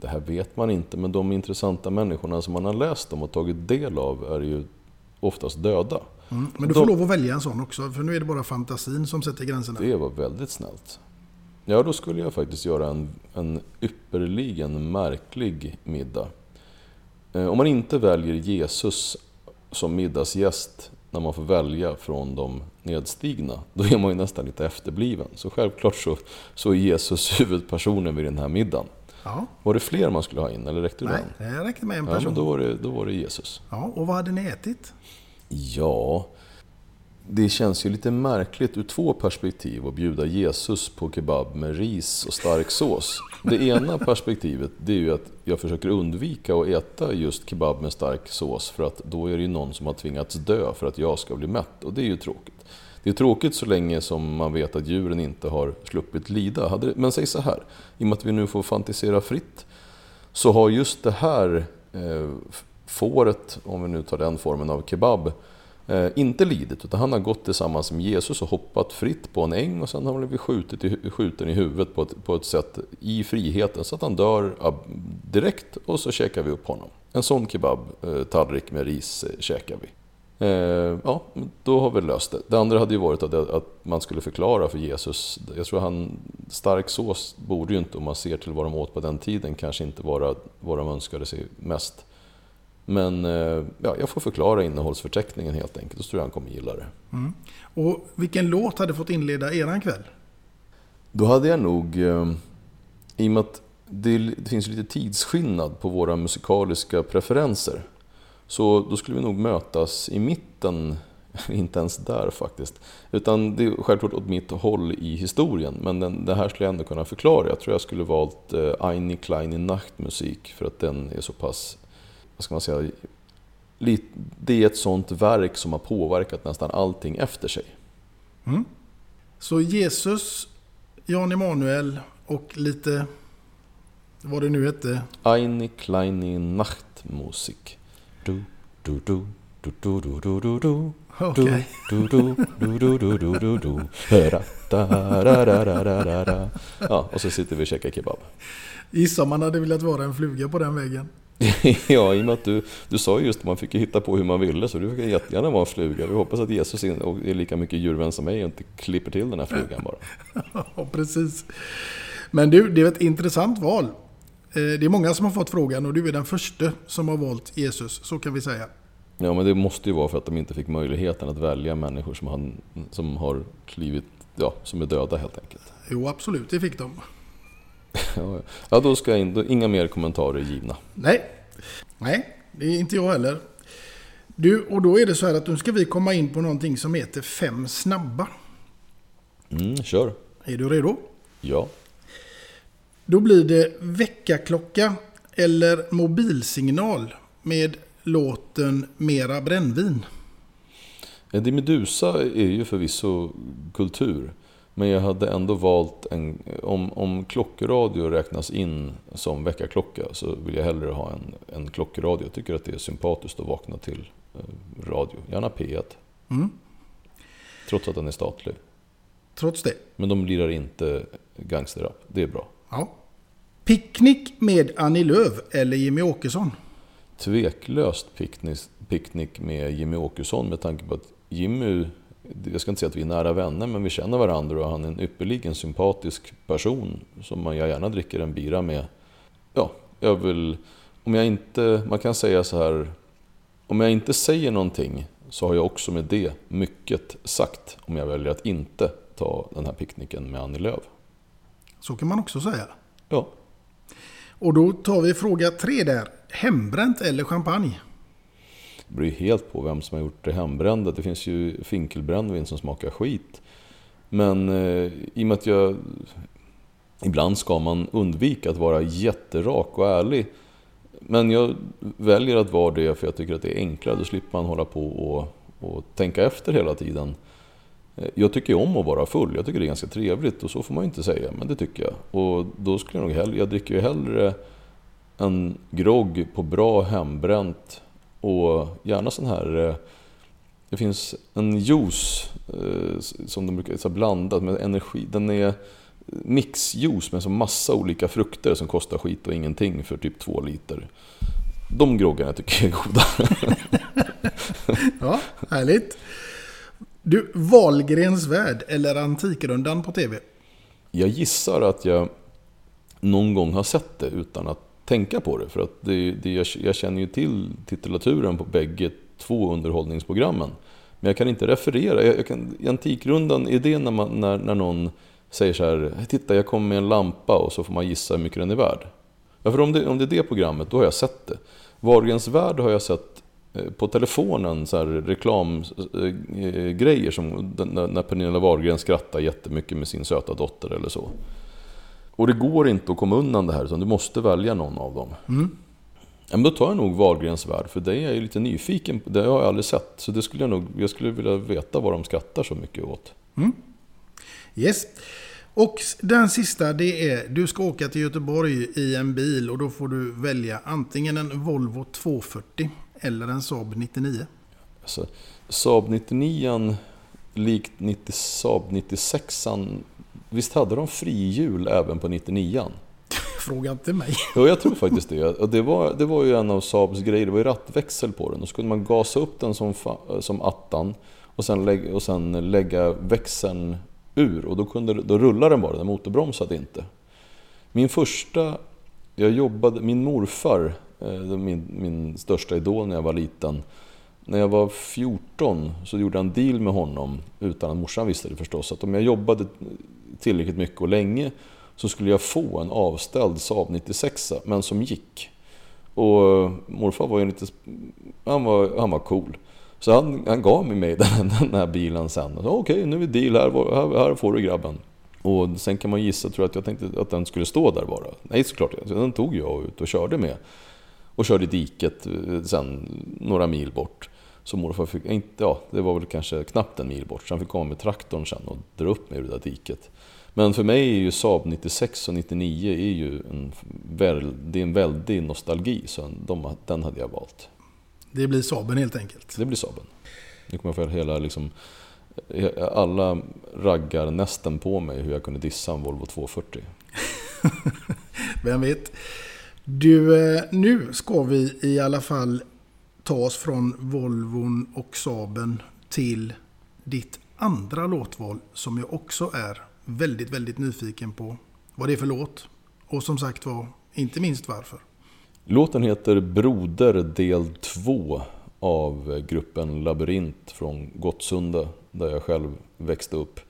Det här vet man inte, men de intressanta människorna som man har läst om och tagit del av är ju oftast döda. Mm. Men du får lov att välja en sån också, för nu är det bara fantasin som sätter gränserna. Det var väldigt snällt. Ja, då skulle jag faktiskt göra en, en ypperligen märklig middag. Eh, Om man inte väljer Jesus som middagsgäst när man får välja från de nedstigna, då är man ju nästan lite efterbliven. Så självklart så, så är Jesus <laughs> huvudpersonen vid den här middagen. Ja. Var det fler man skulle ha in, eller räckte det Nej, den? det räckte med en Ja, person. men då var, det, då var det Jesus. Ja, och vad hade ni ätit? Ja, det känns ju lite märkligt ur två perspektiv att bjuda Jesus på kebab med ris och stark sås. Det ena perspektivet det är ju att jag försöker undvika att äta just kebab med stark sås för att då är det ju någon som har tvingats dö för att jag ska bli mätt och det är ju tråkigt. Det är tråkigt så länge som man vet att djuren inte har sluppit lida. Men säg så här, i och med att vi nu får fantisera fritt så har just det här eh, fåret, om vi nu tar den formen av kebab, eh, Eh, inte lidit. Utan han har gått tillsammans med Jesus och hoppat fritt på en äng och sen har han blivit skjutit i, skjuten i huvudet på ett, på ett sätt i friheten så att han dör direkt och så käkar vi upp honom. En sån kebab-tallrik eh, med ris eh, käkar vi. Eh, ja, då har vi löst det. Det andra hade ju varit att, att man skulle förklara för Jesus. Jag tror han, stark sås borde ju inte, om man ser till vad de åt på den tiden, kanske inte vara vad de önskade sig mest. Men eh, ja, jag får förklara innehållsförteckningen helt enkelt, så tror jag han kommer gilla det. Mm. Och vilken låt hade fått inleda eran kväll? Då hade jag nog, eh, i och med att det, det finns lite tidsskillnad på våra musikaliska preferenser, så då skulle vi nog mötas i mitten, <laughs> inte ens där faktiskt. Utan det är självklart åt mitt håll i historien, men den, det här skulle jag ändå kunna förklara. Jag tror jag skulle valt eh, Eine kleine Nachtmusik för att den är så pass, vad ska man säga, det är ett sånt verk som har påverkat nästan allting efter sig. Mm. Så Jesus, Jan Emanuel och lite vad det nu hette? Eine kleine Nachtmusik. Du, du, du. Du, du, du, du, du, du. Okay. Du, du, du, du, du, du, du, du. Ja, och så sitter vi och käkar kebab. Gissa om man hade velat vara en fluga på den väggen. <laughs> ja, i och med att du, du sa ju just att man fick hitta på hur man ville, så du fick jättegärna vara en fluga. Vi hoppas att Jesus är lika mycket djurvän som mig och inte klipper till den här flugan bara. <laughs> Ja, precis. Men du, det är ett intressant val. Eh, Det är många som har fått frågan och du är den första som har valt Jesus, så kan vi säga. Ja, men det måste ju vara för att de inte fick möjligheten att välja människor som har, som har klivit, ja, som är döda helt enkelt. Jo, absolut, det fick de. Ja, då ska jag in, då, inga mer kommentarer givna. Nej, nej, det är inte jag heller. Du, och då är det så här att nu ska vi komma in på någonting som heter fem snabba. Mm, kör. Är du redo? Ja. Då blir det väckarklocka eller mobilsignal med låten Mera brännvin. Eddie Medusa är ju förvisso kultur. Men jag hade ändå valt en... Om, om klockradio räknas in som väckarklocka så vill jag hellre ha en, en klockradio. Jag tycker att det är sympatiskt att vakna till eh, radio. Gärna P1. Mm. Trots att den är statlig. Trots det. Men de lirar inte gangsterrap. Det är bra. Ja. Picknick med Annie Lööf eller Jimmy Åkesson. Tveklöst picknick, picknick med Jimmy Åkesson med tanke på att Jimmy, jag ska inte säga att vi är nära vänner, men vi känner varandra och han är en ypperligen sympatisk person som man jag gärna dricker en bira med. Ja, jag vill, om jag inte, man kan säga så här, om jag inte säger någonting så har jag också med det mycket sagt om jag väljer att inte ta den här picknicken med Annie Lööf. Så kan man också säga. Ja. Och då tar vi fråga tre där. Hembränt eller champagne? Det beror ju helt på vem som har gjort det hembrända. Det finns ju finkelbrännvin som smakar skit. Men eh, i och med att jag... Ibland ska man undvika att vara jätterak och ärlig. Men jag väljer att vara det för jag tycker att det är enklare. Då slipper man hålla på och, och tänka efter hela tiden. Eh, jag tycker ju om att vara full. Jag tycker det är ganska trevligt och så får man ju inte säga. Men det tycker jag. Och då skulle jag nog hellre... Jag dricker ju hellre en grogg på bra hembränt och gärna sån här... eh, Det finns en juice eh, som de brukar så blandat med energi. Den är mixjuice med så massa olika frukter som kostar skit och ingenting för typ två liter. De groggarna tycker jag är goda. <laughs> Ja, härligt. Du, Wahlgrens värld eller Antikrundan på TV? Jag gissar att jag någon gång har sett det utan att tänka på det. För att det, det, jag, jag känner ju till titulaturen på bägge två underhållningsprogrammen. Men jag kan inte referera. Jag, jag kan, I Antikrundan, är det när, man, när, när någon säger så här Titta, jag kommer med en lampa och så får man gissa hur mycket den är värd. Ja, för om det, om det är det programmet, då har jag sett det. Wahlgrens värld har jag sett eh, på telefonen, så här reklamgrejer eh, eh, som när Pernilla Wahlgren skrattar jättemycket med sin söta dotter eller så. Och det går inte att komma undan det här, utan du måste välja någon av dem. Mm. Ja, men då tar jag nog Wahlgrens värld, för det är jag lite nyfiken på. Det har jag aldrig sett. Så det skulle jag nog, jag skulle vilja veta vad de skrattar så mycket åt. Mm. Yes. Och den sista det är, du ska åka till Göteborg i en bil och då får du välja antingen en Volvo 240 eller en Saab 99. Alltså, Saab 99 likt 90, Saab 96 Visst hade de frihjul även på 99 <laughs> Fråga inte mig. Jo, jag tror faktiskt det. Och det, var, det var ju en av Saabs grejer, det var ju rattväxel på den. Då skulle man gasa upp den som, som attan och sen, lägga, och sen lägga växeln ur. Och då, kunde, då rullade den bara, den motorbromsade inte. Min första, jag jobbade, min morfar, eh, min, min största idol när jag var liten. När jag var 14 så gjorde jag en deal med honom, utan att morsan visste det förstås, att om jag jobbade tillräckligt mycket och länge så skulle jag få en avställd Saab 96 men som gick. Och morfar var ju lite, han var, han var cool. Så han, han gav mig <laughs> den, den här bilen sen. Okej, okay, Okej, nu är det deal här, här, här får du grabben. Och sen kan man gissa, tror jag att jag tänkte att den skulle stå där bara. Nej, såklart, inte. den tog jag ut och körde med. Och körde i diket eh, sen några mil bort. Så morfar fick, inte, ja det var väl kanske knappt en mil bort, så han fick komma med traktorn sen och dra upp mig ur det där diket. Men för mig är ju Saab 96 och 99 är ju en, väl, det är en väldig nostalgi, så de, den hade jag valt. Det blir Saaben helt enkelt. Det blir Saaben. Nu kommer jag få hela liksom, alla raggar nästan på mig hur jag kunde dissa en Volvo 240. <laughs> Vem vet? Du, eh, nu ska vi i alla fall ta oss från Volvon och Saaben till ditt andra låtval som jag också är väldigt, väldigt nyfiken på vad det är för låt. Och som sagt var, inte minst varför. Låten heter Broder del 2 av gruppen Labyrint från Gottsunda där jag själv växte upp.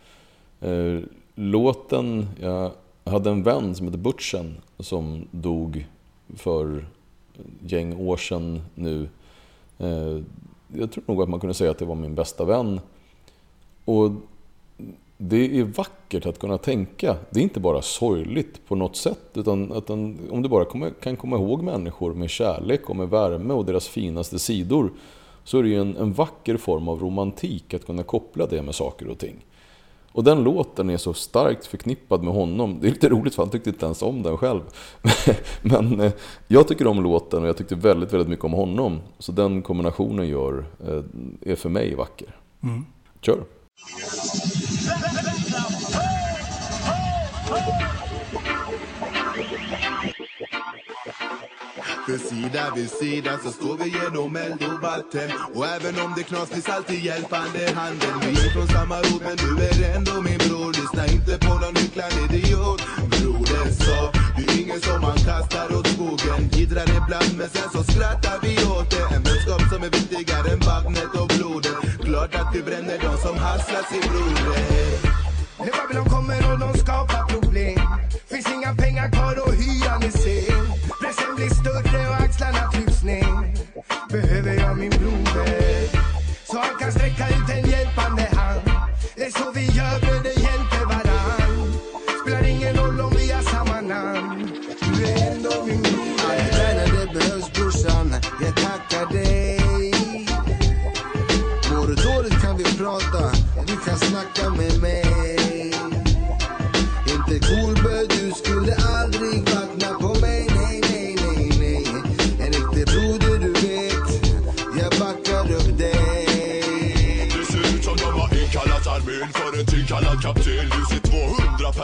Eh, låten, jag hade en vän som hette Butchen som dog för gäng år sedan nu. Eh, jag tror nog att man kunde säga att det var min bästa vän. Och det är vackert att kunna tänka. Det är inte bara sorgligt på något sätt. Utan att den, om du bara kan komma ihåg människor med kärlek och med värme och deras finaste sidor. Så är det ju en, en vacker form av romantik att kunna koppla det med saker och ting. Och den låten är så starkt förknippad med honom. Det är lite roligt för han tyckte inte ens om den själv. <laughs> Men eh, jag tycker om låten och jag tyckte väldigt, väldigt mycket om honom. Så den kombinationen gör, eh, är för mig vacker. Mm. Kör! För sida vid sida så står vi genom eld och vatten. Och även om det knas finns alltid hjälpande handen Vi är från samma rot. Men du är ändå min bror. Lyssna inte på någon hycklande idiot. Broder sa, det är ingen som man kastar åt skogen. Jiddrar ibland men sen så skrattar vi åt det. En vänskap som är viktigare än vattnet och blodet. Klart att vi bränner de som hasslas sin broder. När Babylon kommer och de skapar problem Finns inga pengar kvar och hyran är sen Pressen blir större och axlarna trycks ner. Behöver jag min broder Så han kan sträcka ut en hjälpande hand. Det är så vi gör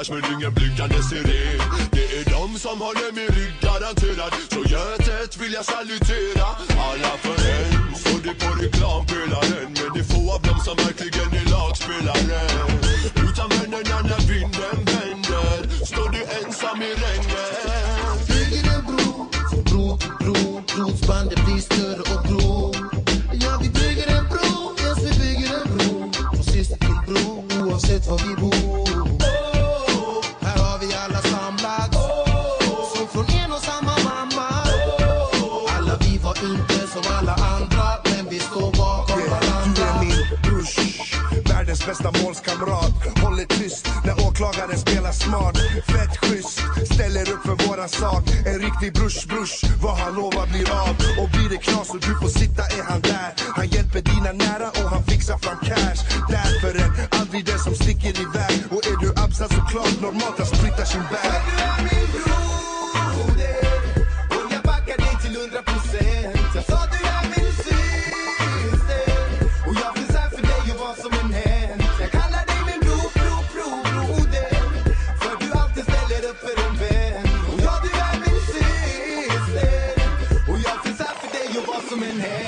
200 ingen blinkande siren. Det är de som håller min rygg garanterad Så götet vill jag salutera. Alla för en, står det på reklampelaren. Men det är få av dem som verkligen är lagspelare Utan vännerna när vinden vänder Står du ensam i regnet. Bygger en bro, från bro till bro. Blodsbandet blir större och grå Ja, vi bygger en bro, yes vi bygger en bro. Från syster till bro, oavsett var vi bor. Målskamrat Håller tyst när åklagaren spelar smart. Fett schysst, ställer upp för våran sak. En riktig brush brush, vad han lovar blir av. Och blir det knas och du får sitta är han där. Han hjälper dina nära och han fixar fram cash. Därför är aldrig den som sticker iväg. Och är du absat såklart, normalt dig och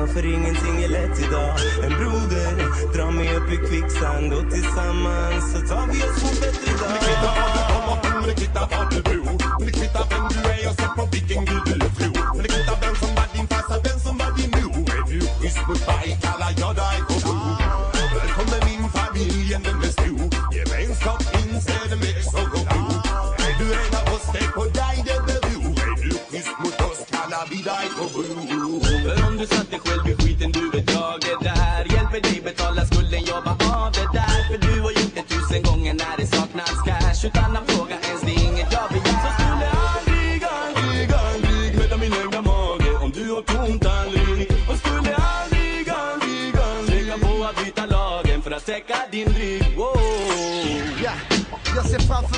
stam För ingenting är lätt idag. En broder, dra mig upp i kvicksand Och tillsammans så tar vi oss mot bättre dag. Det kvittar var du bor Det kvittar vem du är. Och sätt på vilken gud du tror. Kvittar vem som var din farsa, vem som var din mor. Är du schysst mot mig? Kallar jag dig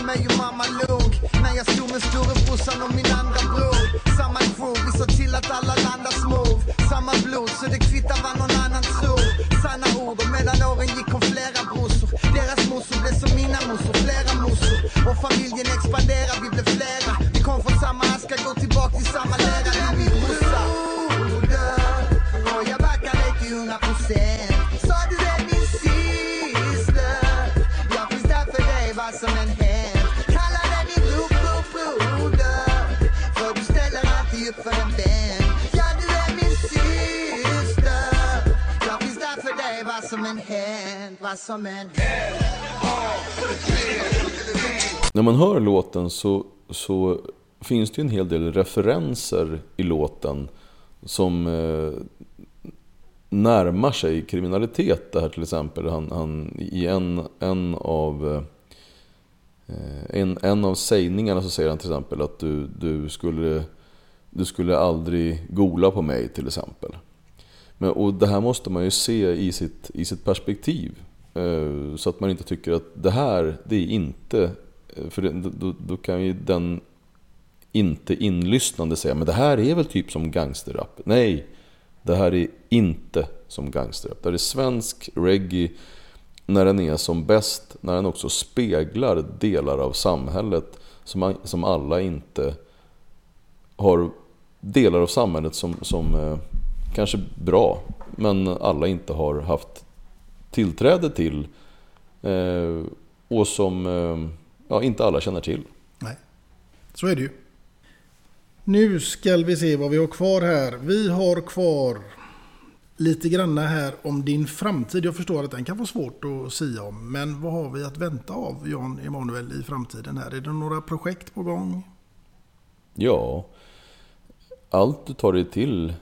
mig och mamma log När jag stod med storebrorsan och min andra bror. Samma crew, vi sa till att alla som en... När man hör låten så, så finns det ju en hel del referenser i låten som eh, närmar sig kriminalitet. Det här till exempel, han, han, i en, en av eh, en, en av sägningarna så säger han till exempel att du, du, skulle, du skulle aldrig gola på mig till exempel. Men, och det här måste man ju se i sitt, i sitt perspektiv. Eh, så att man inte tycker att det här, det är inte... Eh, för då, då kan ju den inte inlyssnande säga men det här är väl typ som gangsterrap. Nej, det här är inte som gangsterrap. Det här är svensk reggae när den är som bäst, när den också speglar delar av samhället som, som alla inte har delar av samhället som, som eh, kanske bra, men alla inte har haft tillträde till eh, och som eh, ja, inte alla känner till. Nej, så är det ju. Nu ska vi se vad vi har kvar här. Vi har kvar lite granna här om din framtid. Jag förstår att den kan vara svårt att sia om. Men vad har vi att vänta av Jan Emanuel i framtiden här? Är det några projekt på gång? Ja, allt du tar dig till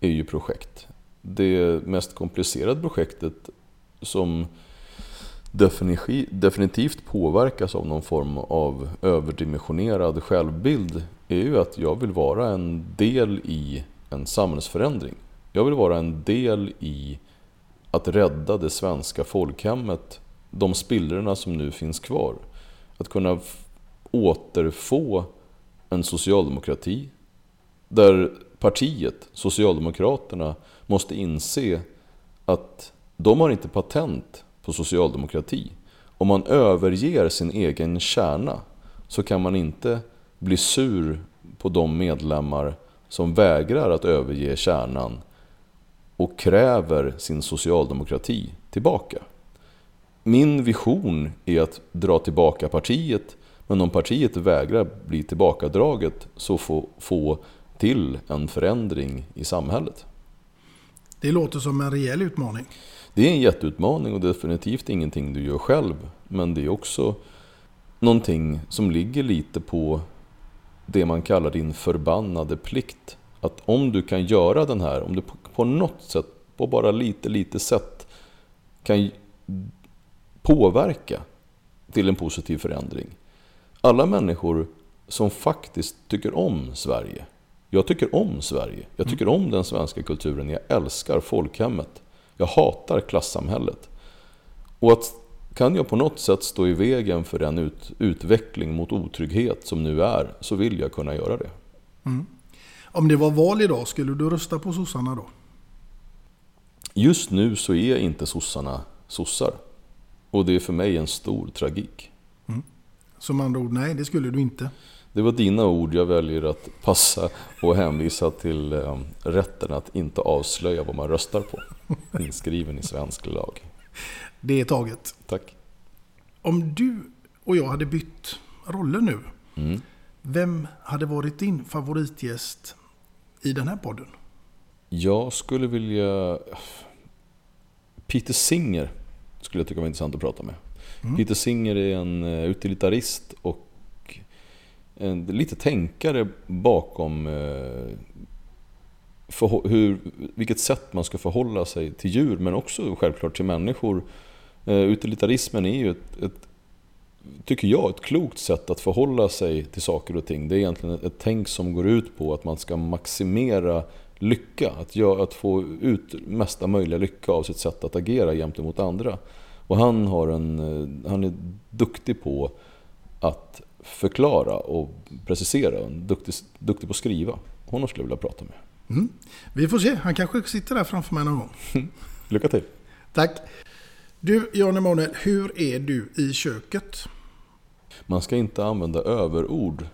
är ju projekt. Det mest komplicerade projektet som definitivt påverkas av någon form av överdimensionerad självbild är ju att jag vill vara en del i en samhällsförändring. Jag vill vara en del i att rädda det svenska folkhemmet, de spillrorna som nu finns kvar. Att kunna återfå en socialdemokrati Där partiet, Socialdemokraterna, måste inse att de har inte patent på socialdemokrati. Om man överger sin egen kärna så kan man inte bli sur på de medlemmar som vägrar att överge kärnan och kräver sin socialdemokrati tillbaka. Min vision är att dra tillbaka partiet, men om partiet vägrar bli tillbakadraget så få, få till en förändring i samhället. Det låter som en rejäl utmaning. Det är en jätteutmaning och definitivt ingenting du gör själv. Men det är också någonting som ligger lite på det man kallar din förbannade plikt. Att om du kan göra den här, om du på något sätt, på bara lite, lite sätt kan påverka till en positiv förändring. Alla människor som faktiskt tycker om Sverige. Jag tycker om Sverige. Jag tycker om den svenska kulturen. Jag älskar folkhemmet. Jag hatar klassamhället. Och att kan jag på något sätt stå i vägen för den ut, utveckling mot otrygghet som nu är, så vill jag kunna göra det. Mm. Om det var val idag, skulle du rösta på sossarna då? Just nu så är inte sossarna sossar. Och det är för mig en stor tragik. Mm. Som andra ord, nej det skulle du inte. Det var dina ord, jag väljer att passa och hänvisa till eh, rätten att inte avslöja vad man röstar på. <laughs> Inskriven i svensk lag. Det är taget. Tack. Om du och jag hade bytt roller nu, Mm. vem hade varit din favoritgäst i den här podden? Jag skulle vilja... Peter Singer skulle jag tycka var intressant att prata med. Mm. Peter Singer är en eh, utilitarist och en, lite tänkare bakom eh, för, hur, vilket sätt man ska förhålla sig till djur men också självklart till människor. Eh, utilitarismen är ju ett, ett, tycker jag, ett klokt sätt att förhålla sig till saker och ting. Det är egentligen ett, ett tänk som går ut på att man ska maximera lycka. Att, göra, att få ut mesta möjliga lycka av sitt sätt att agera gentemot andra. Och han, har en, eh, han är duktig på att förklara och precisera. Duktig, duktig på att skriva. Honom skulle jag vilja prata med. Mm. Vi får se, han kanske sitter där framför mig någon gång. <laughs> Lycka till! Tack! Du, Jan Emanuel, hur är du i köket? Man ska inte använda överord.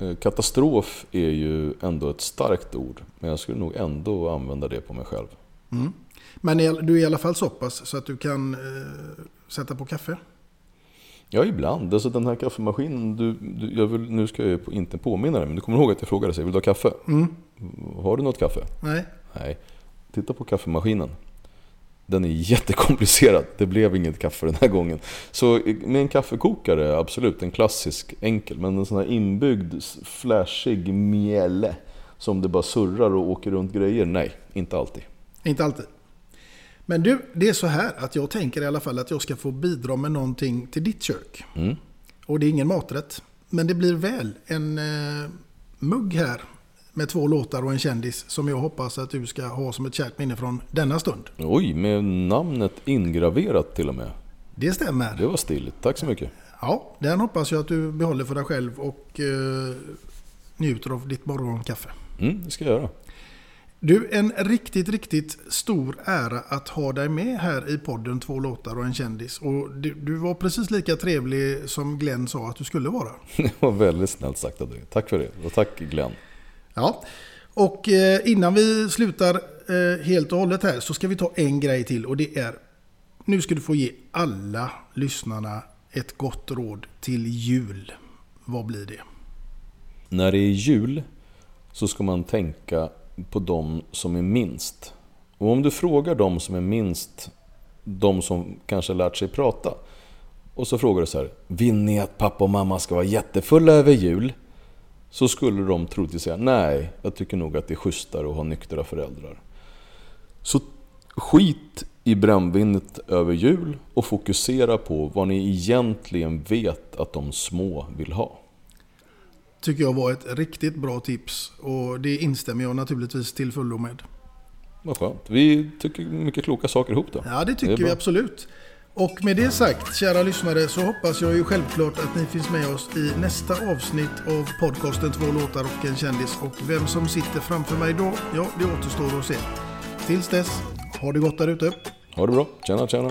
Eh, Katastrof är ju ändå ett starkt ord. Men jag skulle nog ändå använda det på mig själv. Mm. Men du är i alla fall så pass så att du kan eh, sätta på kaffe? Ja, ibland. Alltså den här kaffemaskinen, du, du, jag vill, nu ska jag inte påminna dig, men du kommer ihåg att jag frågade dig, vill du ha kaffe? Mm. Har du något kaffe? Nej. Nej. Titta på kaffemaskinen. Den är jättekomplicerad. Det blev inget kaffe den här gången. Så med en kaffekokare, absolut, en klassisk enkel. Men en sån här inbyggd, flashig mjälle som det bara surrar och åker runt grejer. Nej, inte alltid. Inte alltid. Men du, det är så här att jag tänker i alla fall att jag ska få bidra med någonting till ditt kök. Mm. Och det är ingen maträtt. Men det blir väl en eh, mugg här med två låtar och en kändis som jag hoppas att du ska ha som ett kärt minne från denna stund. Oj, med namnet ingraverat till och med. Det stämmer. Det var stiligt. Tack så mycket. Ja, den hoppas jag att du behåller för dig själv och eh, njuter av ditt morgonkaffe. Mm, det ska jag göra. Du, en riktigt, riktigt stor ära att ha dig med här i podden Två låtar och en kändis. Och du, du var precis lika trevlig som Glenn sa att du skulle vara. <laughs> Det var väldigt snällt sagt av dig. Tack för det. Och tack Glenn. Ja, och eh, innan vi slutar eh, helt och hållet här så ska vi ta en grej till och det är nu ska du få ge alla lyssnarna ett gott råd till jul. Vad blir det? När det är jul så ska man tänka på de som är minst. Och om du frågar de som är minst, de som kanske lärt sig prata. Och så frågar du så här, vill ni att pappa och mamma ska vara jättefulla över jul? Så skulle de troligtvis säga, nej, jag tycker nog att det är schysstare att ha nyktra föräldrar. Så skit i brännvinet över jul och fokusera på vad ni egentligen vet att de små vill ha. Tycker jag var ett riktigt bra tips och det instämmer jag naturligtvis till fullo med. Vad skönt. Vi tycker mycket kloka saker ihop då. Ja, det tycker vi bra. absolut. Och med det sagt, kära lyssnare, så hoppas jag ju självklart att ni finns med oss i nästa avsnitt av podcasten Två låtar och en kändis. Och vem som sitter framför mig då, ja, det återstår att se. Tills dess, ha det gott där ute. Ha det bra. Tjena, tjena.